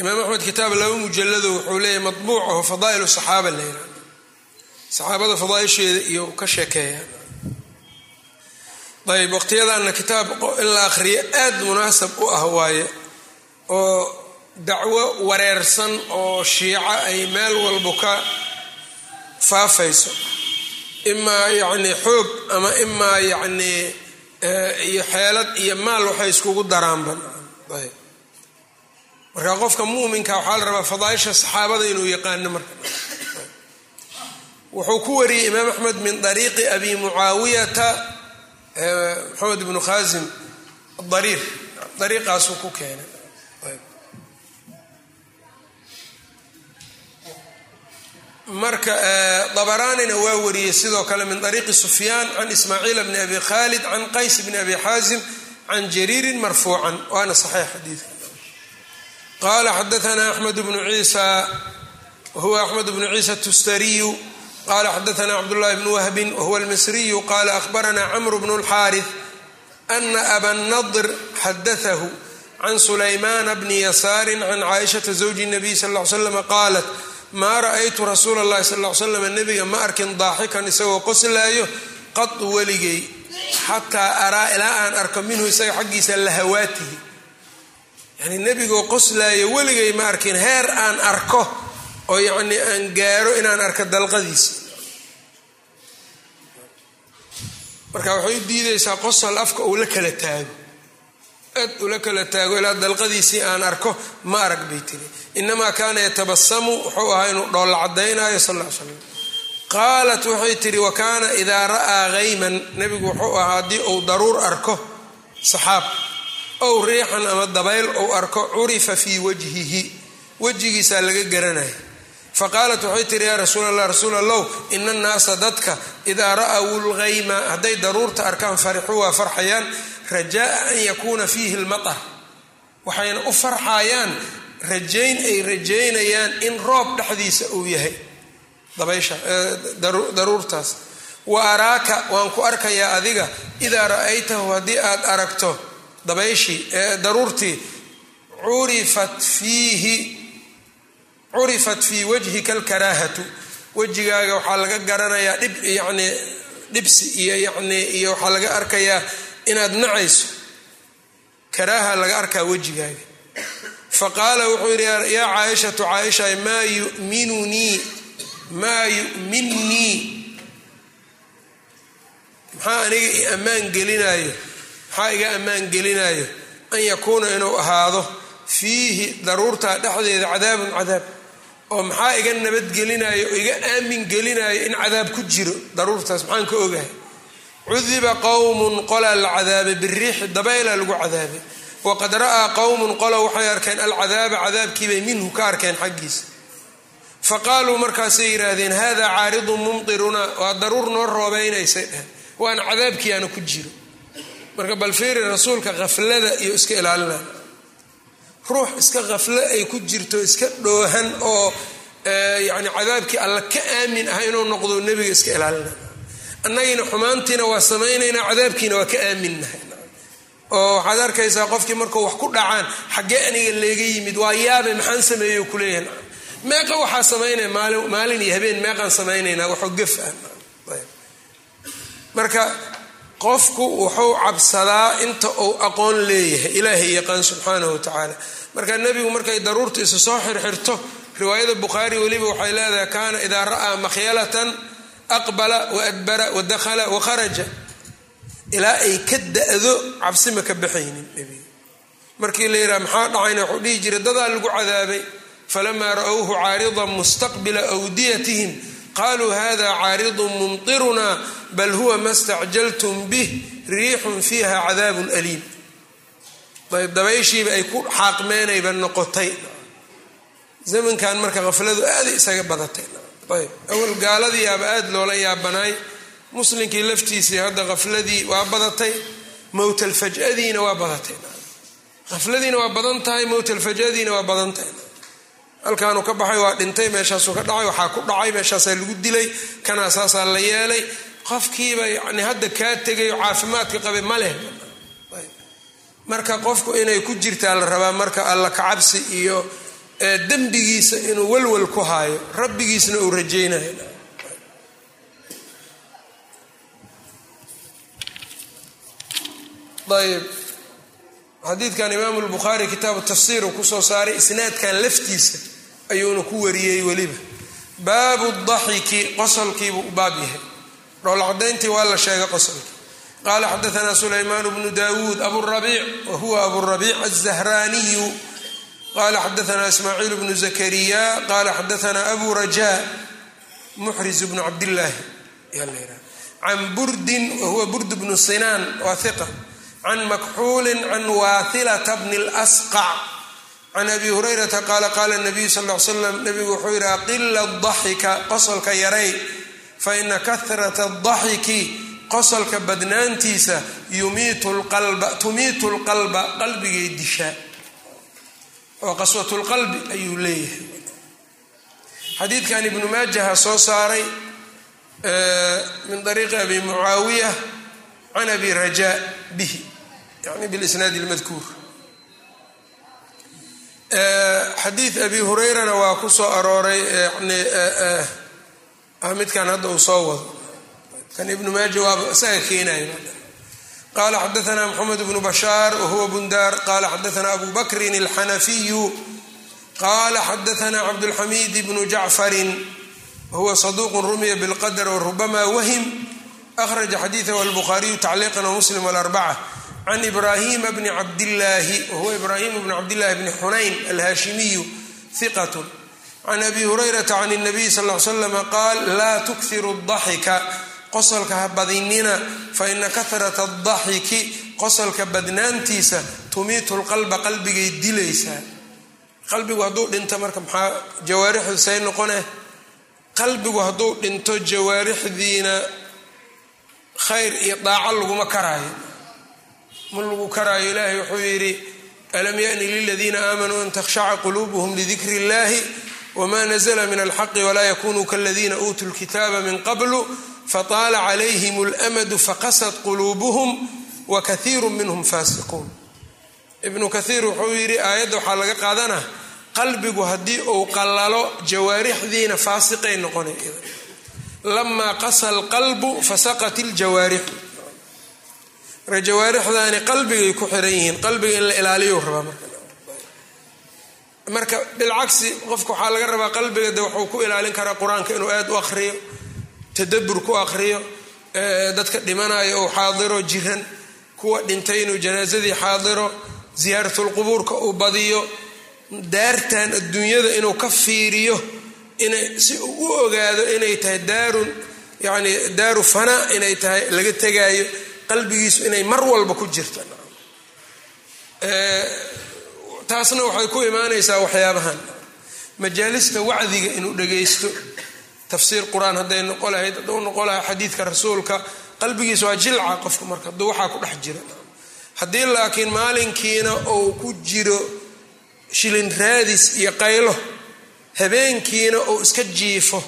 Speaker 1: Imaam axmed kitaab laba mujalado wuxuu leeyahy madbuuc aho fadaa'il saxaaba la yihahdo saxaabada fadaaisheeda iyo ka sheekeeya ayb waqtiyadaana kitaab in la akhriyo aad munaasab u ah waaye oo dacwo wareersan oo shiico ay meel walba ka faafayso. Imaa yacni xoog ama imaa yacni iyo xeelad iyo maal waxay iskugu daraanban. Ayb marka qofka muminka waxaa la rabaa fadaaisha saxaabada inuu yaqaano marka. Wuxuu ku wariyey imaam axmed min dariiqi abi mucaawiyata maxamed ibnu khaasim adariir dariiqaasuu ku keenay. Marka dabaraanina waa wariyey sidoo kale min ariiqi sufyaan can ismaaciil bni abi khalid can qays bni abi xaazim can jariirin marfuucan. Waana saxiix xadiidka qala xadaana axmed bnu ciisa wahuwa axmed bnu ciisa tustariyu qala xadaana cabdullahi bnu wahbin wahuwa almisriyu qala ahbarana camru bnu اlxaariث ana aba nadr xadaahu can sulaymana bni yasaari can caaishata zawji الnabiy sal ll ly slam qaalat maa ra-aytu rasuula allahi sal l slam nebiga ma arkin daaxikan isagoo qoslaayo qadu weligay xataa araa ilaa aan arko minhu isaga xaggiisa lahawaatihi yani nebigoo qoslaayo weligay ma arkin heer aan arko oo yacnii aan gaaro inaan arko dalqadiisa. Marka waxay u diidaysaa qosol afka uu la kala taago. Aad ula kala taago ilaa dalqadiisii aan arko ma arag bay tiri. Inamaa kaana yatabasamu wuxuu ahaa inuu dhoolla cadaynayo sal l slam qaalat waxay tihi wa kaana idaa ra'aa hayman nebigu wuxuu ahaa haddii uu daruur arko saxaab. Ow riixan ama dabayl ou arko curifa fii wajhihi. Wejigiisaa laga garanaya faqaalat waxay tihi yaa rasuul allah rasuul allow ina annaasa dadka idaa ra'aw lghayma hadday daruurta arkaan farixuu waa farxayaan. Rajaa an yakuuna fiihi lmatar waxayna u farxayaan rajayn ay rajaynayaan in roob dhexdiisa uu yahay. Dabaysha daruurtaas. Wa araaka waan ku arkayaa adiga idaa ra'aytahu haddii aad aragto dabayshii daruurtii curifat fiihi curifat fii wajhika alkaraahatu wejigaaga waxaa laga garanayaa dhib yacnii dhibsi iyo yacnii iyo waxaa laga arkayaa inaad nacayso karaaha laga arkaa wejigaaga faqaala wuxuu yidhi yaa caaishatu caaisha maa yuminunii maa yuminnii maxaa aniga i ammaan gelinaayo maxaa iga ammaan gelinaayo an yakuuna inuu ahaado fiihi daruurtaa dhexdeeda cadaabun cadaab oo maxaa iga nabadgelinayo oo iga aamin gelinayo in cadaab ku jiro? Daruurtaas maxaan ka ogahay. Cudiba qowmun qolaa la cadaabay biriixi dabayla lagu cadaabay waqad ra'aa qowmun qola waxay arkeen alcadaaba cadaabkiibay minhu ka arkeen xaggiisa. Faqaaluu markaasay yidhaahdeen hada caaridun mumtirunaa waa daruur noo roobaynaysay dheheen waana cadaabkii aana ku jiro. Marka balfiiri rasuulka khaflada iyo iska ilaalinay ruux iska khaflo ay ku jirto iska dhoohan oo yani cadaabkii alla ka aamin ah inuu noqdo nebiga iska ilaalinay annagiina xumaantiina waa samaynaynaa cadaabkiina waa ka aaminnahay. Oo waxaad arkaysaa qofkii markuu wax ku dhacaan xaggee aniga leega yimid waa yaabe maxaan sameeyo kuleeyahay meeqa waxaa samaynaya maalin iyo habeen meeqaan samaynaynaa waxoo gaf ah marka qofku wuxuu cabsadaa inta uu aqoon leeyahay. Ilaahay yaqaan subxaanahu wa tacaala. Marka nebigu markay daruurta isu soo xirxirto riwaayada bukhaari weliba waxay leedahay kaana idaa ra'aa makhyalatan aqbala waadbara wadakhala wakharaja ilaa ay ka da-do cabsi ka baxaynin nebiga markii la yidhaha maxaa dhacayna? Wuxuu dhihi jiray dadaa lagu cadaabay. Falamaa ra'owhu caaridan mustaqbila awdiyatihim qaluu hada caaridun mumtiruna bal huwa ma stacjaltum bih riixun fiiha cadaabun aliim dabayshiiba ay ku xaaqmeenayba noqotay zamankan marka khafladu aaday isaga badatay ayb awal gaaladiiaba aada loola yaabanaay muslinkii laftiisii hadda khafladii waa badatay mowtalfajadiina waa badatay khafladiina waa badan tahay mowtalfajadiina waa badan tahay halkaanuu ka baxay waa dhintay meeshaasuu ka dhacay waxaa ku dhacay meeshaasaa lagu dilay kanaa saasaa la yeelay qofkiiba yani hadda kaa tegay oo caafimaadka qabay ma leh marka qofku inay ku jirtaa la rabaa marka alla kacabsi iyo dembigiisa inuu walwal ku haayo rabbigiisna uu rajaynayo ayb xadiidkan imaamu lbukhaari kitaabu tafsiir uu ku soo saaray isnaadkan laftiisa ayuuna ku wariyey weliba. Baabu daxiki qosolkiibuu u baab yahay. Dhoolcadayntii waa la sheegay qosolkii. Qaala xadaanaa sulaymaan bnu dawuud aburabiic wa huwa aburabiic azahraaniyu qala xadaanaa ismaaciil bnu zakariya qala xadaanaa abu raja muxriz bnu cabdillaahi. Can burdin wa burd bnu sinaan waa hiqa can makxuulin can waathilata bni lsqac can abi hurayrata qaala qaala nabiyu sal l slam nabigu wuxuu yidhi aqila daxika qosolka yaray faina kahrata daxiki qosolka badnaantiisa tumiitu lqalba qalbigay dishaa oo qaswatulqalbi ayuu leeyahay xadiidkan ibnu maajaha soo saaray min ariiqi abi mucaawiya can abi rajaa bihi yani bilisnaadi lmadkuur xadiid abi hurayrana waa ku soo arooray yani midkan hadda uu soo wado. Kan ibnu maaja waaba isaga keenayo. Qala xadaana mxamed bnu bashaar wahuwa bundaar. Qala xadaana abu bakrin alxanafiyu qala xadaana cabdulxamid bnu jacfarin wahuwa saduq rumiya bilqadr warubama wahim. Akhraja xadiiثah albukhaariyu tacliiqan wmuslim wlarbaca can ibrahima bni cabdillaahi wahuwa ibrahim bni cabdillahi bni xunayn alhaashimiyu hiqat can abi hurayrata can الnabiy sal ly slama qaal laa tukhiru اdaxika qosolka ha badinina faina kahrata اdaxiki qosolka badnaantiisa tumiitu lqalba qalbigay dilaysaa qalbigu hadduu dhinto marka maxaa jawaarixdu say noqone qalbigu hadduu dhinto jawaarixdiina khayr iyo daaco laguma karaayo ma lagu karaayo ilaahay wuxuu yidhi alam yani liladiina aamanuu an takhshaca quluubuhum lidikri اllahi wma nazla min alxaqi walaa yakunuu kaladiina uutuu lkitaaba min qablu fataala calayhim اlamadu faqasad quluubuhum wakaiiru minhum faasiquun. Ibnu kaiir wuxuu yidhi aayadda waxaa laga qaadana qalbigu haddii uu qallalo jawaarixdiina faasiqay noqonay lamaa qasa alqalbu fasaqat iljawaarixu marka jawaarixdaani qalbigay ku xiran yihiin qalbiga in la ilaaliyo rabaa marka. Marka bilcagsi qofka waxaa laga rabaa qalbiga de wuxuu ku ilaalin karaa qur'aanka inuu aada u aqriyo tadabur ku aqriyo dadka dhimanayo uu xaadiro jiran kuwa dhintay inuu janaasadii xaadiro ziyaaratulqubuurka uu badiyo daartan adduunyada inuu ka fiiriyo inay si uu u ogaado inay tahay daarun yani daaru fanaa inay tahay laga tegaayo qalbigiisu inay mar walba ku jirto. Taasna waxay ku imaanaysaa waxyaabahan. Majaalista wacdiga inuu dhagaysto tafsiir qur'aan hadday noqo lahayd hadduu noqo lahaa xadiidka rasuulka qalbigiisa waa jilca qofka marka hadduu waxaa ku dhex jira haddii laakiin maalinkiina uu ku jiro shilin raadis iyo qaylo habeenkiina uu iska jiifo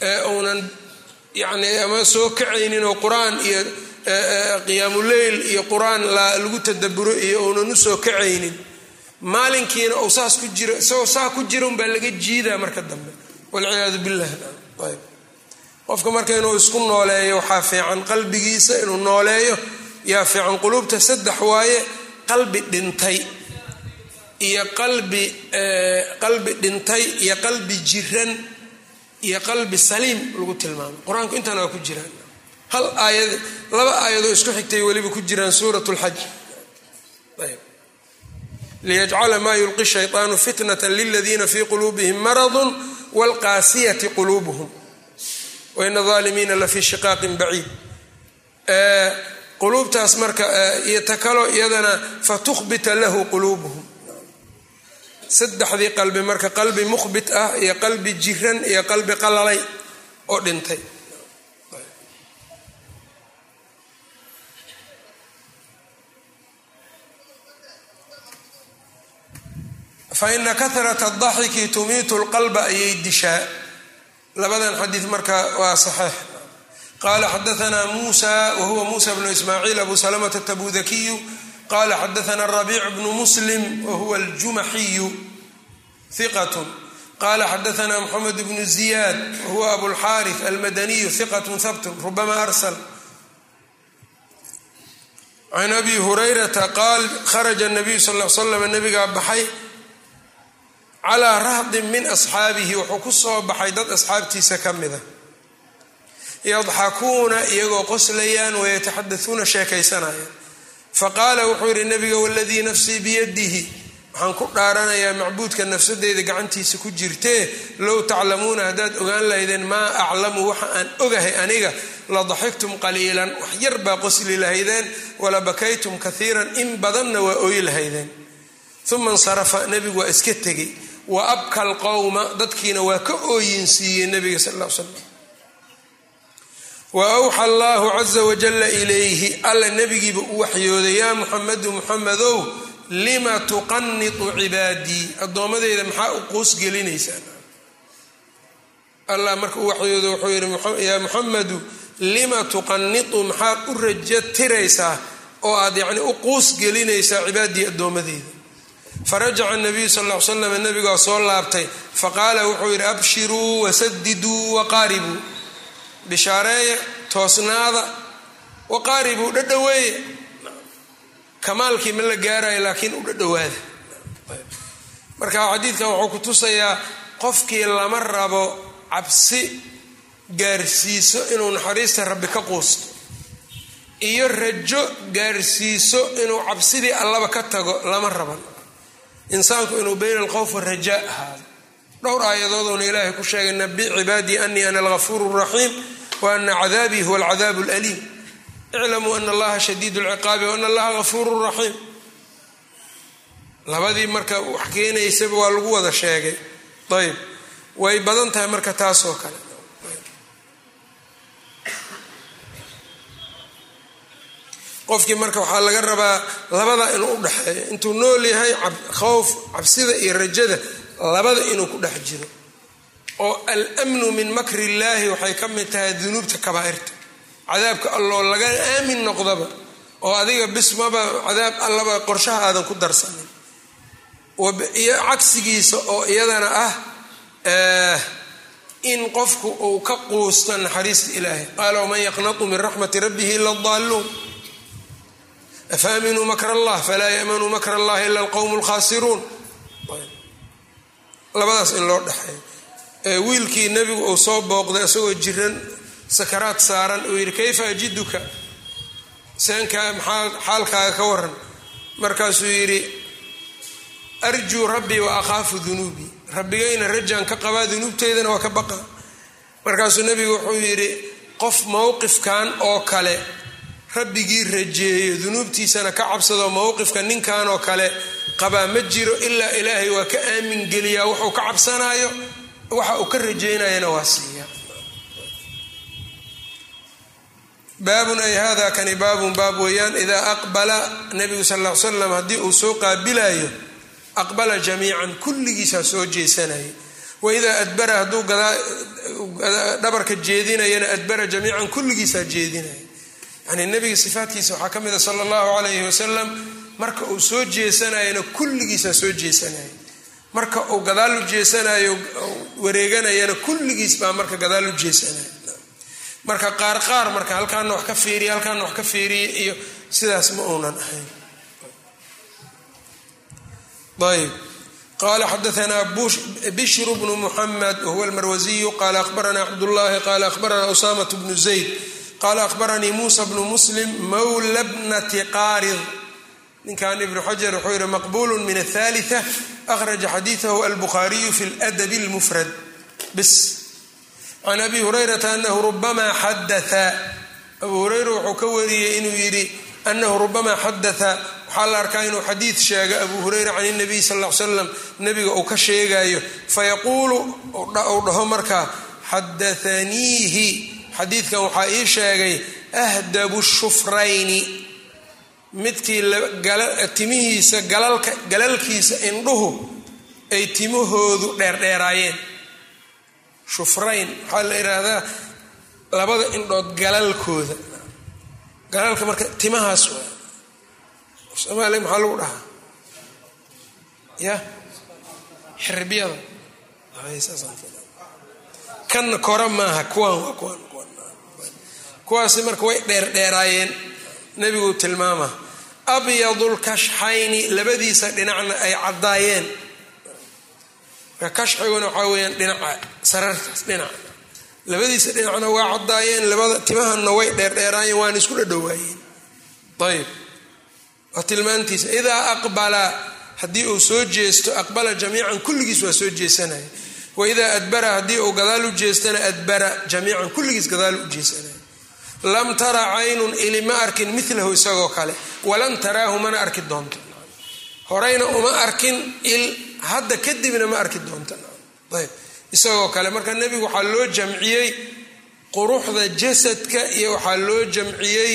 Speaker 1: ee uunan yacni ama soo kacaynin oo qur'aan iyo qiyaamuleyl iyo qur'aan lagu tadaburo iyo uunan u soo kacaynin maalinkiina uu saas ku jiro isagoo saa ku jira unbaa laga jiidaa marka dambe. Walciyaadu billah. Ayb. Qofka marka inuu isku nooleeyo waxaa fiican qalbigiisa inuu nooleeyo. Yaa fiican quluubta saddex waaye qalbi dhintay. Iyo qalbi qalbi dhintay iyo qalbi jiran iyo qalbi saliim lagu tilmaamay qur'aanku intaan waa ku jiraan hal aayad laba aayadoo isku xigtay weliba ku jiraan suurat lxaj liyajcala maa yulqi shayطaanu fitnata liladiina fii quluubihim maradu wاlqaasiyati quluubuhum. Waina aalimiina lafii shiqaaqin baciid. Quluubtaas marka iyo ta kalo iyadana fatukhbita lahu quluubuhum. Saddexdii qalbi marka qalbi mukhbit ah iyo qalbi jiran iyo qalbi qalalay oo dhintay faina kahrata daxiki tumiitu lqalba ayay dishaa labadan xadiid marka waa saxiix qala xadaana musa wahuwa musa bnu ismaaciil abu salamata tabudakiyu qala xadaana rabiic bnu muslim wahuwa aljumaxiyu hiqat qala xadaana mxamed bnu ziyad wahuwa abulxaarif almadaniyu hiqat habt rubama arsl can abi hurayrata qaal kharaja nabiyu sal l nabigaa baxay calaa rahdin min asxaabihi wuxuu ku soo baxay dad asxaabtiisa ka mida yadxakuuna iyagoo qoslayaan wayataxadauuna sheekaysanayaan faqaala wuxuu yidhi nabiga waladii nafsii biyadihi waxaan ku dhaaranayaa macbuudka nafsadeyda gacantiisa ku jirtee low taclamuuna haddaad ogaan lahaydeen maa aclamu waxa aan ogahay aniga la daxiktum qaliilan wax yar baa qosli lahaydeen wala bakaytum kaiiran in badanna waa oyi lahaydeen. Uma insarafa nebigu waa iska tegey wa abka alqowma dadkiina waa ka ooyinsiiyey nebiga sal l slam wa awxa allahu caza wajalla ilayhi alla nebigiiba u waxyooday yaa muxamedu muxamedow lima tuqanitu cibaadii? Addoommadeyda maxaa u quusgelinaysaa allah marka u waxyoodo wuxuu yidhi yaa muxamedu lima tuqanitu maxaad u rajo tiraysaa oo aad yacni u quus gelinaysaa cibaadii addoommadeyda farajaca nabiyu sal l slam nabigaa soo laabtay faqaala wuxuu yidhi abshiruu wasadiduu waqaaribuu bishaareeya toosnaada waqaaribuu dhadhaweeye kamaalkii ma la gaarayo laakiin u dhadhawaada marka xadiidkan wuxuu ku tusayaa qofkii lama rabo cabsi gaarsiiso inuu naxariista rabbi ka quusto iyo rajo gaarsiiso inuu cabsidii allaba ka tago lama raban insaanku inuu bayna alkhowf warajaa ahaado. Dhowr aayadooduna ilaahay ku sheegay nabi cibaadii anii ana algafuuru raxiim wa ana cadaabii huwa alcadaabu alaliim. Iclamuu ana allaha shadiid lciqaabi waana allaha gafuuru raxiim. Labadii marka wax keenaysaba waa lagu wada sheegay. Ayb way badan tahay marka taasoo kale qofkii marka waxaa laga rabaa labada inuu u dhexeeyo intuu nool yahay khowf cabsida iyo rajada labada inuu ku dhex jiro. Oo almnu min makri illaahi waxay ka mid tahay dunuubta kabaa'irta. Cadaabka alloo laga aamin noqdaba oo adiga bismaba cadaab allaba qorshaha aadan ku darsanin. Iyo cagsigiisa oo iyadana ah in qofku uu ka quusto naxariista ilaahay. Qaala waman yaqnatu min raxmati rabbihi ila daalluun afaaminuu makr allah falaa yamanuu makr allah ila alqowm lkhaasiruun labadaas in loo dhexeeyo wiilkii nebigu uu soo booqday isagoo jiran sakaraad saaran uu yidhi kayfa ajiduka seenkaa maxaa xaalkaaga ka waran markaasuu yidhi arjuu rabbii wa akhaafu dunuubii rabbigayna rajaan ka qabaa dunuubteydana waa ka baqa markaasuu nebigu wuxuu yidhi qof mowqifkan oo kale rabbigii rajeeyo dunuubtiisana ka cabsado mowqifka ninkan oo kale qabaa ma jiro ilaa ilaahay waa ka aamin geliyaa wuxuu ka cabsanaayo waxa uu ka rajeynayana waa siiya. Baabun ay hada kani baabun baab weeyaan idaa aqbala nabigu sal l slam haddii uu soo qaabilayo aqbala jamiican kulligiisaa soo jeesanaya waidaa adbara hadduu dhabarka jeedinayana adbara jamiican kulligiisaa jeedinaya yani nabiga sifaatkiisa waxaa ka mida sala allahu calayhi wasalam marka uu soo jeesanayana kulligiisaa soo jeesanaya marka uu gadaal u jeesanayo wareeganayana kulligiis baa marka gadaal u jeesanaya marka qaar qaar marka halkaana wax ka fiiriya halkaana wax ka fiiriya iyo sidaas ma uunan ahayn. Ayb qala xadaana bishru bnu muxamed wahuwa almarwasiyu qala ahbarana cabdullahi qala ahbarana usamat bnu zayd qala ahbaranii muusa bnu muslim mawla bnati qaarid ninkan ibnu xajar wuxuu yihi maqbulu min athalitha akhraja xadiidahu albukhaariyu fi ladabi lmufrad bis can abi hurayrata anahu rubama xadaa abu hureyra wuxuu ka wariyey inuu yidhi anahu rubama xadaa waxaa la arkaa inuu xadiid sheega abu hureyra can nabiy sal l slam nabiga uu ka sheegayo fayaquulu uu dhaho markaa xadaaniihi xadiidkan waxaa ii sheegay ahdabu shufrayni midkii timihiisa galalkiisa indhuhu ay timahoodu dheerdheeraayeen. Shufrayn waxaa la yidhaahdaa labada indhood galalkooda. Galalka marka timahaas waa. Maxaa lagu dhahaa? Ya? Xirbiyada kanna kora maaha kuwaan waa kuwaan kuwaasi marka way dheerdheeraayeen. Nebiguu tilmaama abyadulkashxayni labadiisa dhinacna ay caddaayeen. Marka kashxiguna waxaa weyaan dhinaca sarartaas dhinaca labadiisa dhinacna waa caddaayeen labada timahanna way dheerdheeraayeen waana isku dhadhowaayeen. Ayb waa tilmaantiisa idaa aqbala haddii uu soo jeesto aqbala jamiican kulligiis waa soo jeesanaya waidaa adbara haddii uu gadaal u jeestana adbara jamiican kulligiis gadaal u jeesanaya lam tara caynun ili ma arkin milahu isagoo kale. Walan taraahu mana arki doonto. Horeyna uma arkin il hadda kadibna ma arki doonta ayb. Isagoo kale marka nebigu waxaa loo jamciyey quruxda jasadka iyo waxaa loo jamciyey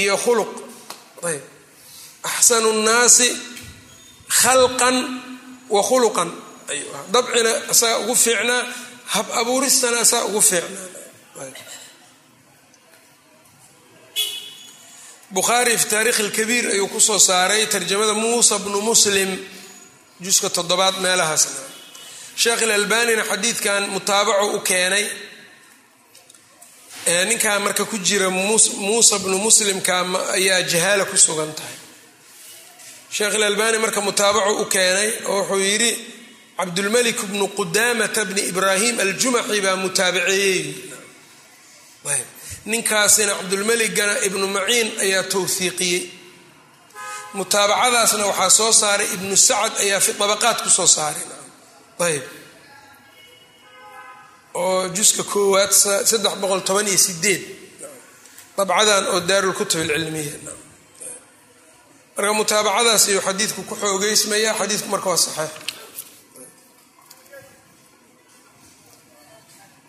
Speaker 1: iyo khuluq. Ayb. Axsanu nnaasi khalqan wa khuluqan. Dabcina asaga ugu fiicnaa hab abuuristana asaga ugu fiicnaa bukhaari fi taarikh alkabiir ayuu ku soo saaray tarjamada muusa bnu muslim juska toddobaad meelahaasna sheekh ilalbanina xadiidkan mutaabaco u keenay ninkaa marka ku jira muusa bnu muslimka ayaa jahaala ku sugan tahay. Sheekh ilalbani marka mutaabaco u keenay oo wuxuu yidhi cabdulmalik bnu qudamata bni ibraahim aljumaxi baa mutaabaceeyey ninkaasina cabdulmeligana ibnu maciin ayaa towhiiqiyey mutaabacadaasna waxaa soo saaray ibnu sacad ayaa fi abaqaat ku soo saaray. Ayb oo juska koowaad saddex boqol toban iyo sideed dabcadan oo daarulkutub alcilmiya. Marka mutaabacadaas ayuu xadiidku ku xoogeysmaya xadiidku marka waa saxeix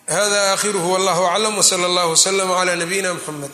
Speaker 1: hada aakhiruhu wallahu aclam wsala allah wslama cla nabiyina mxamed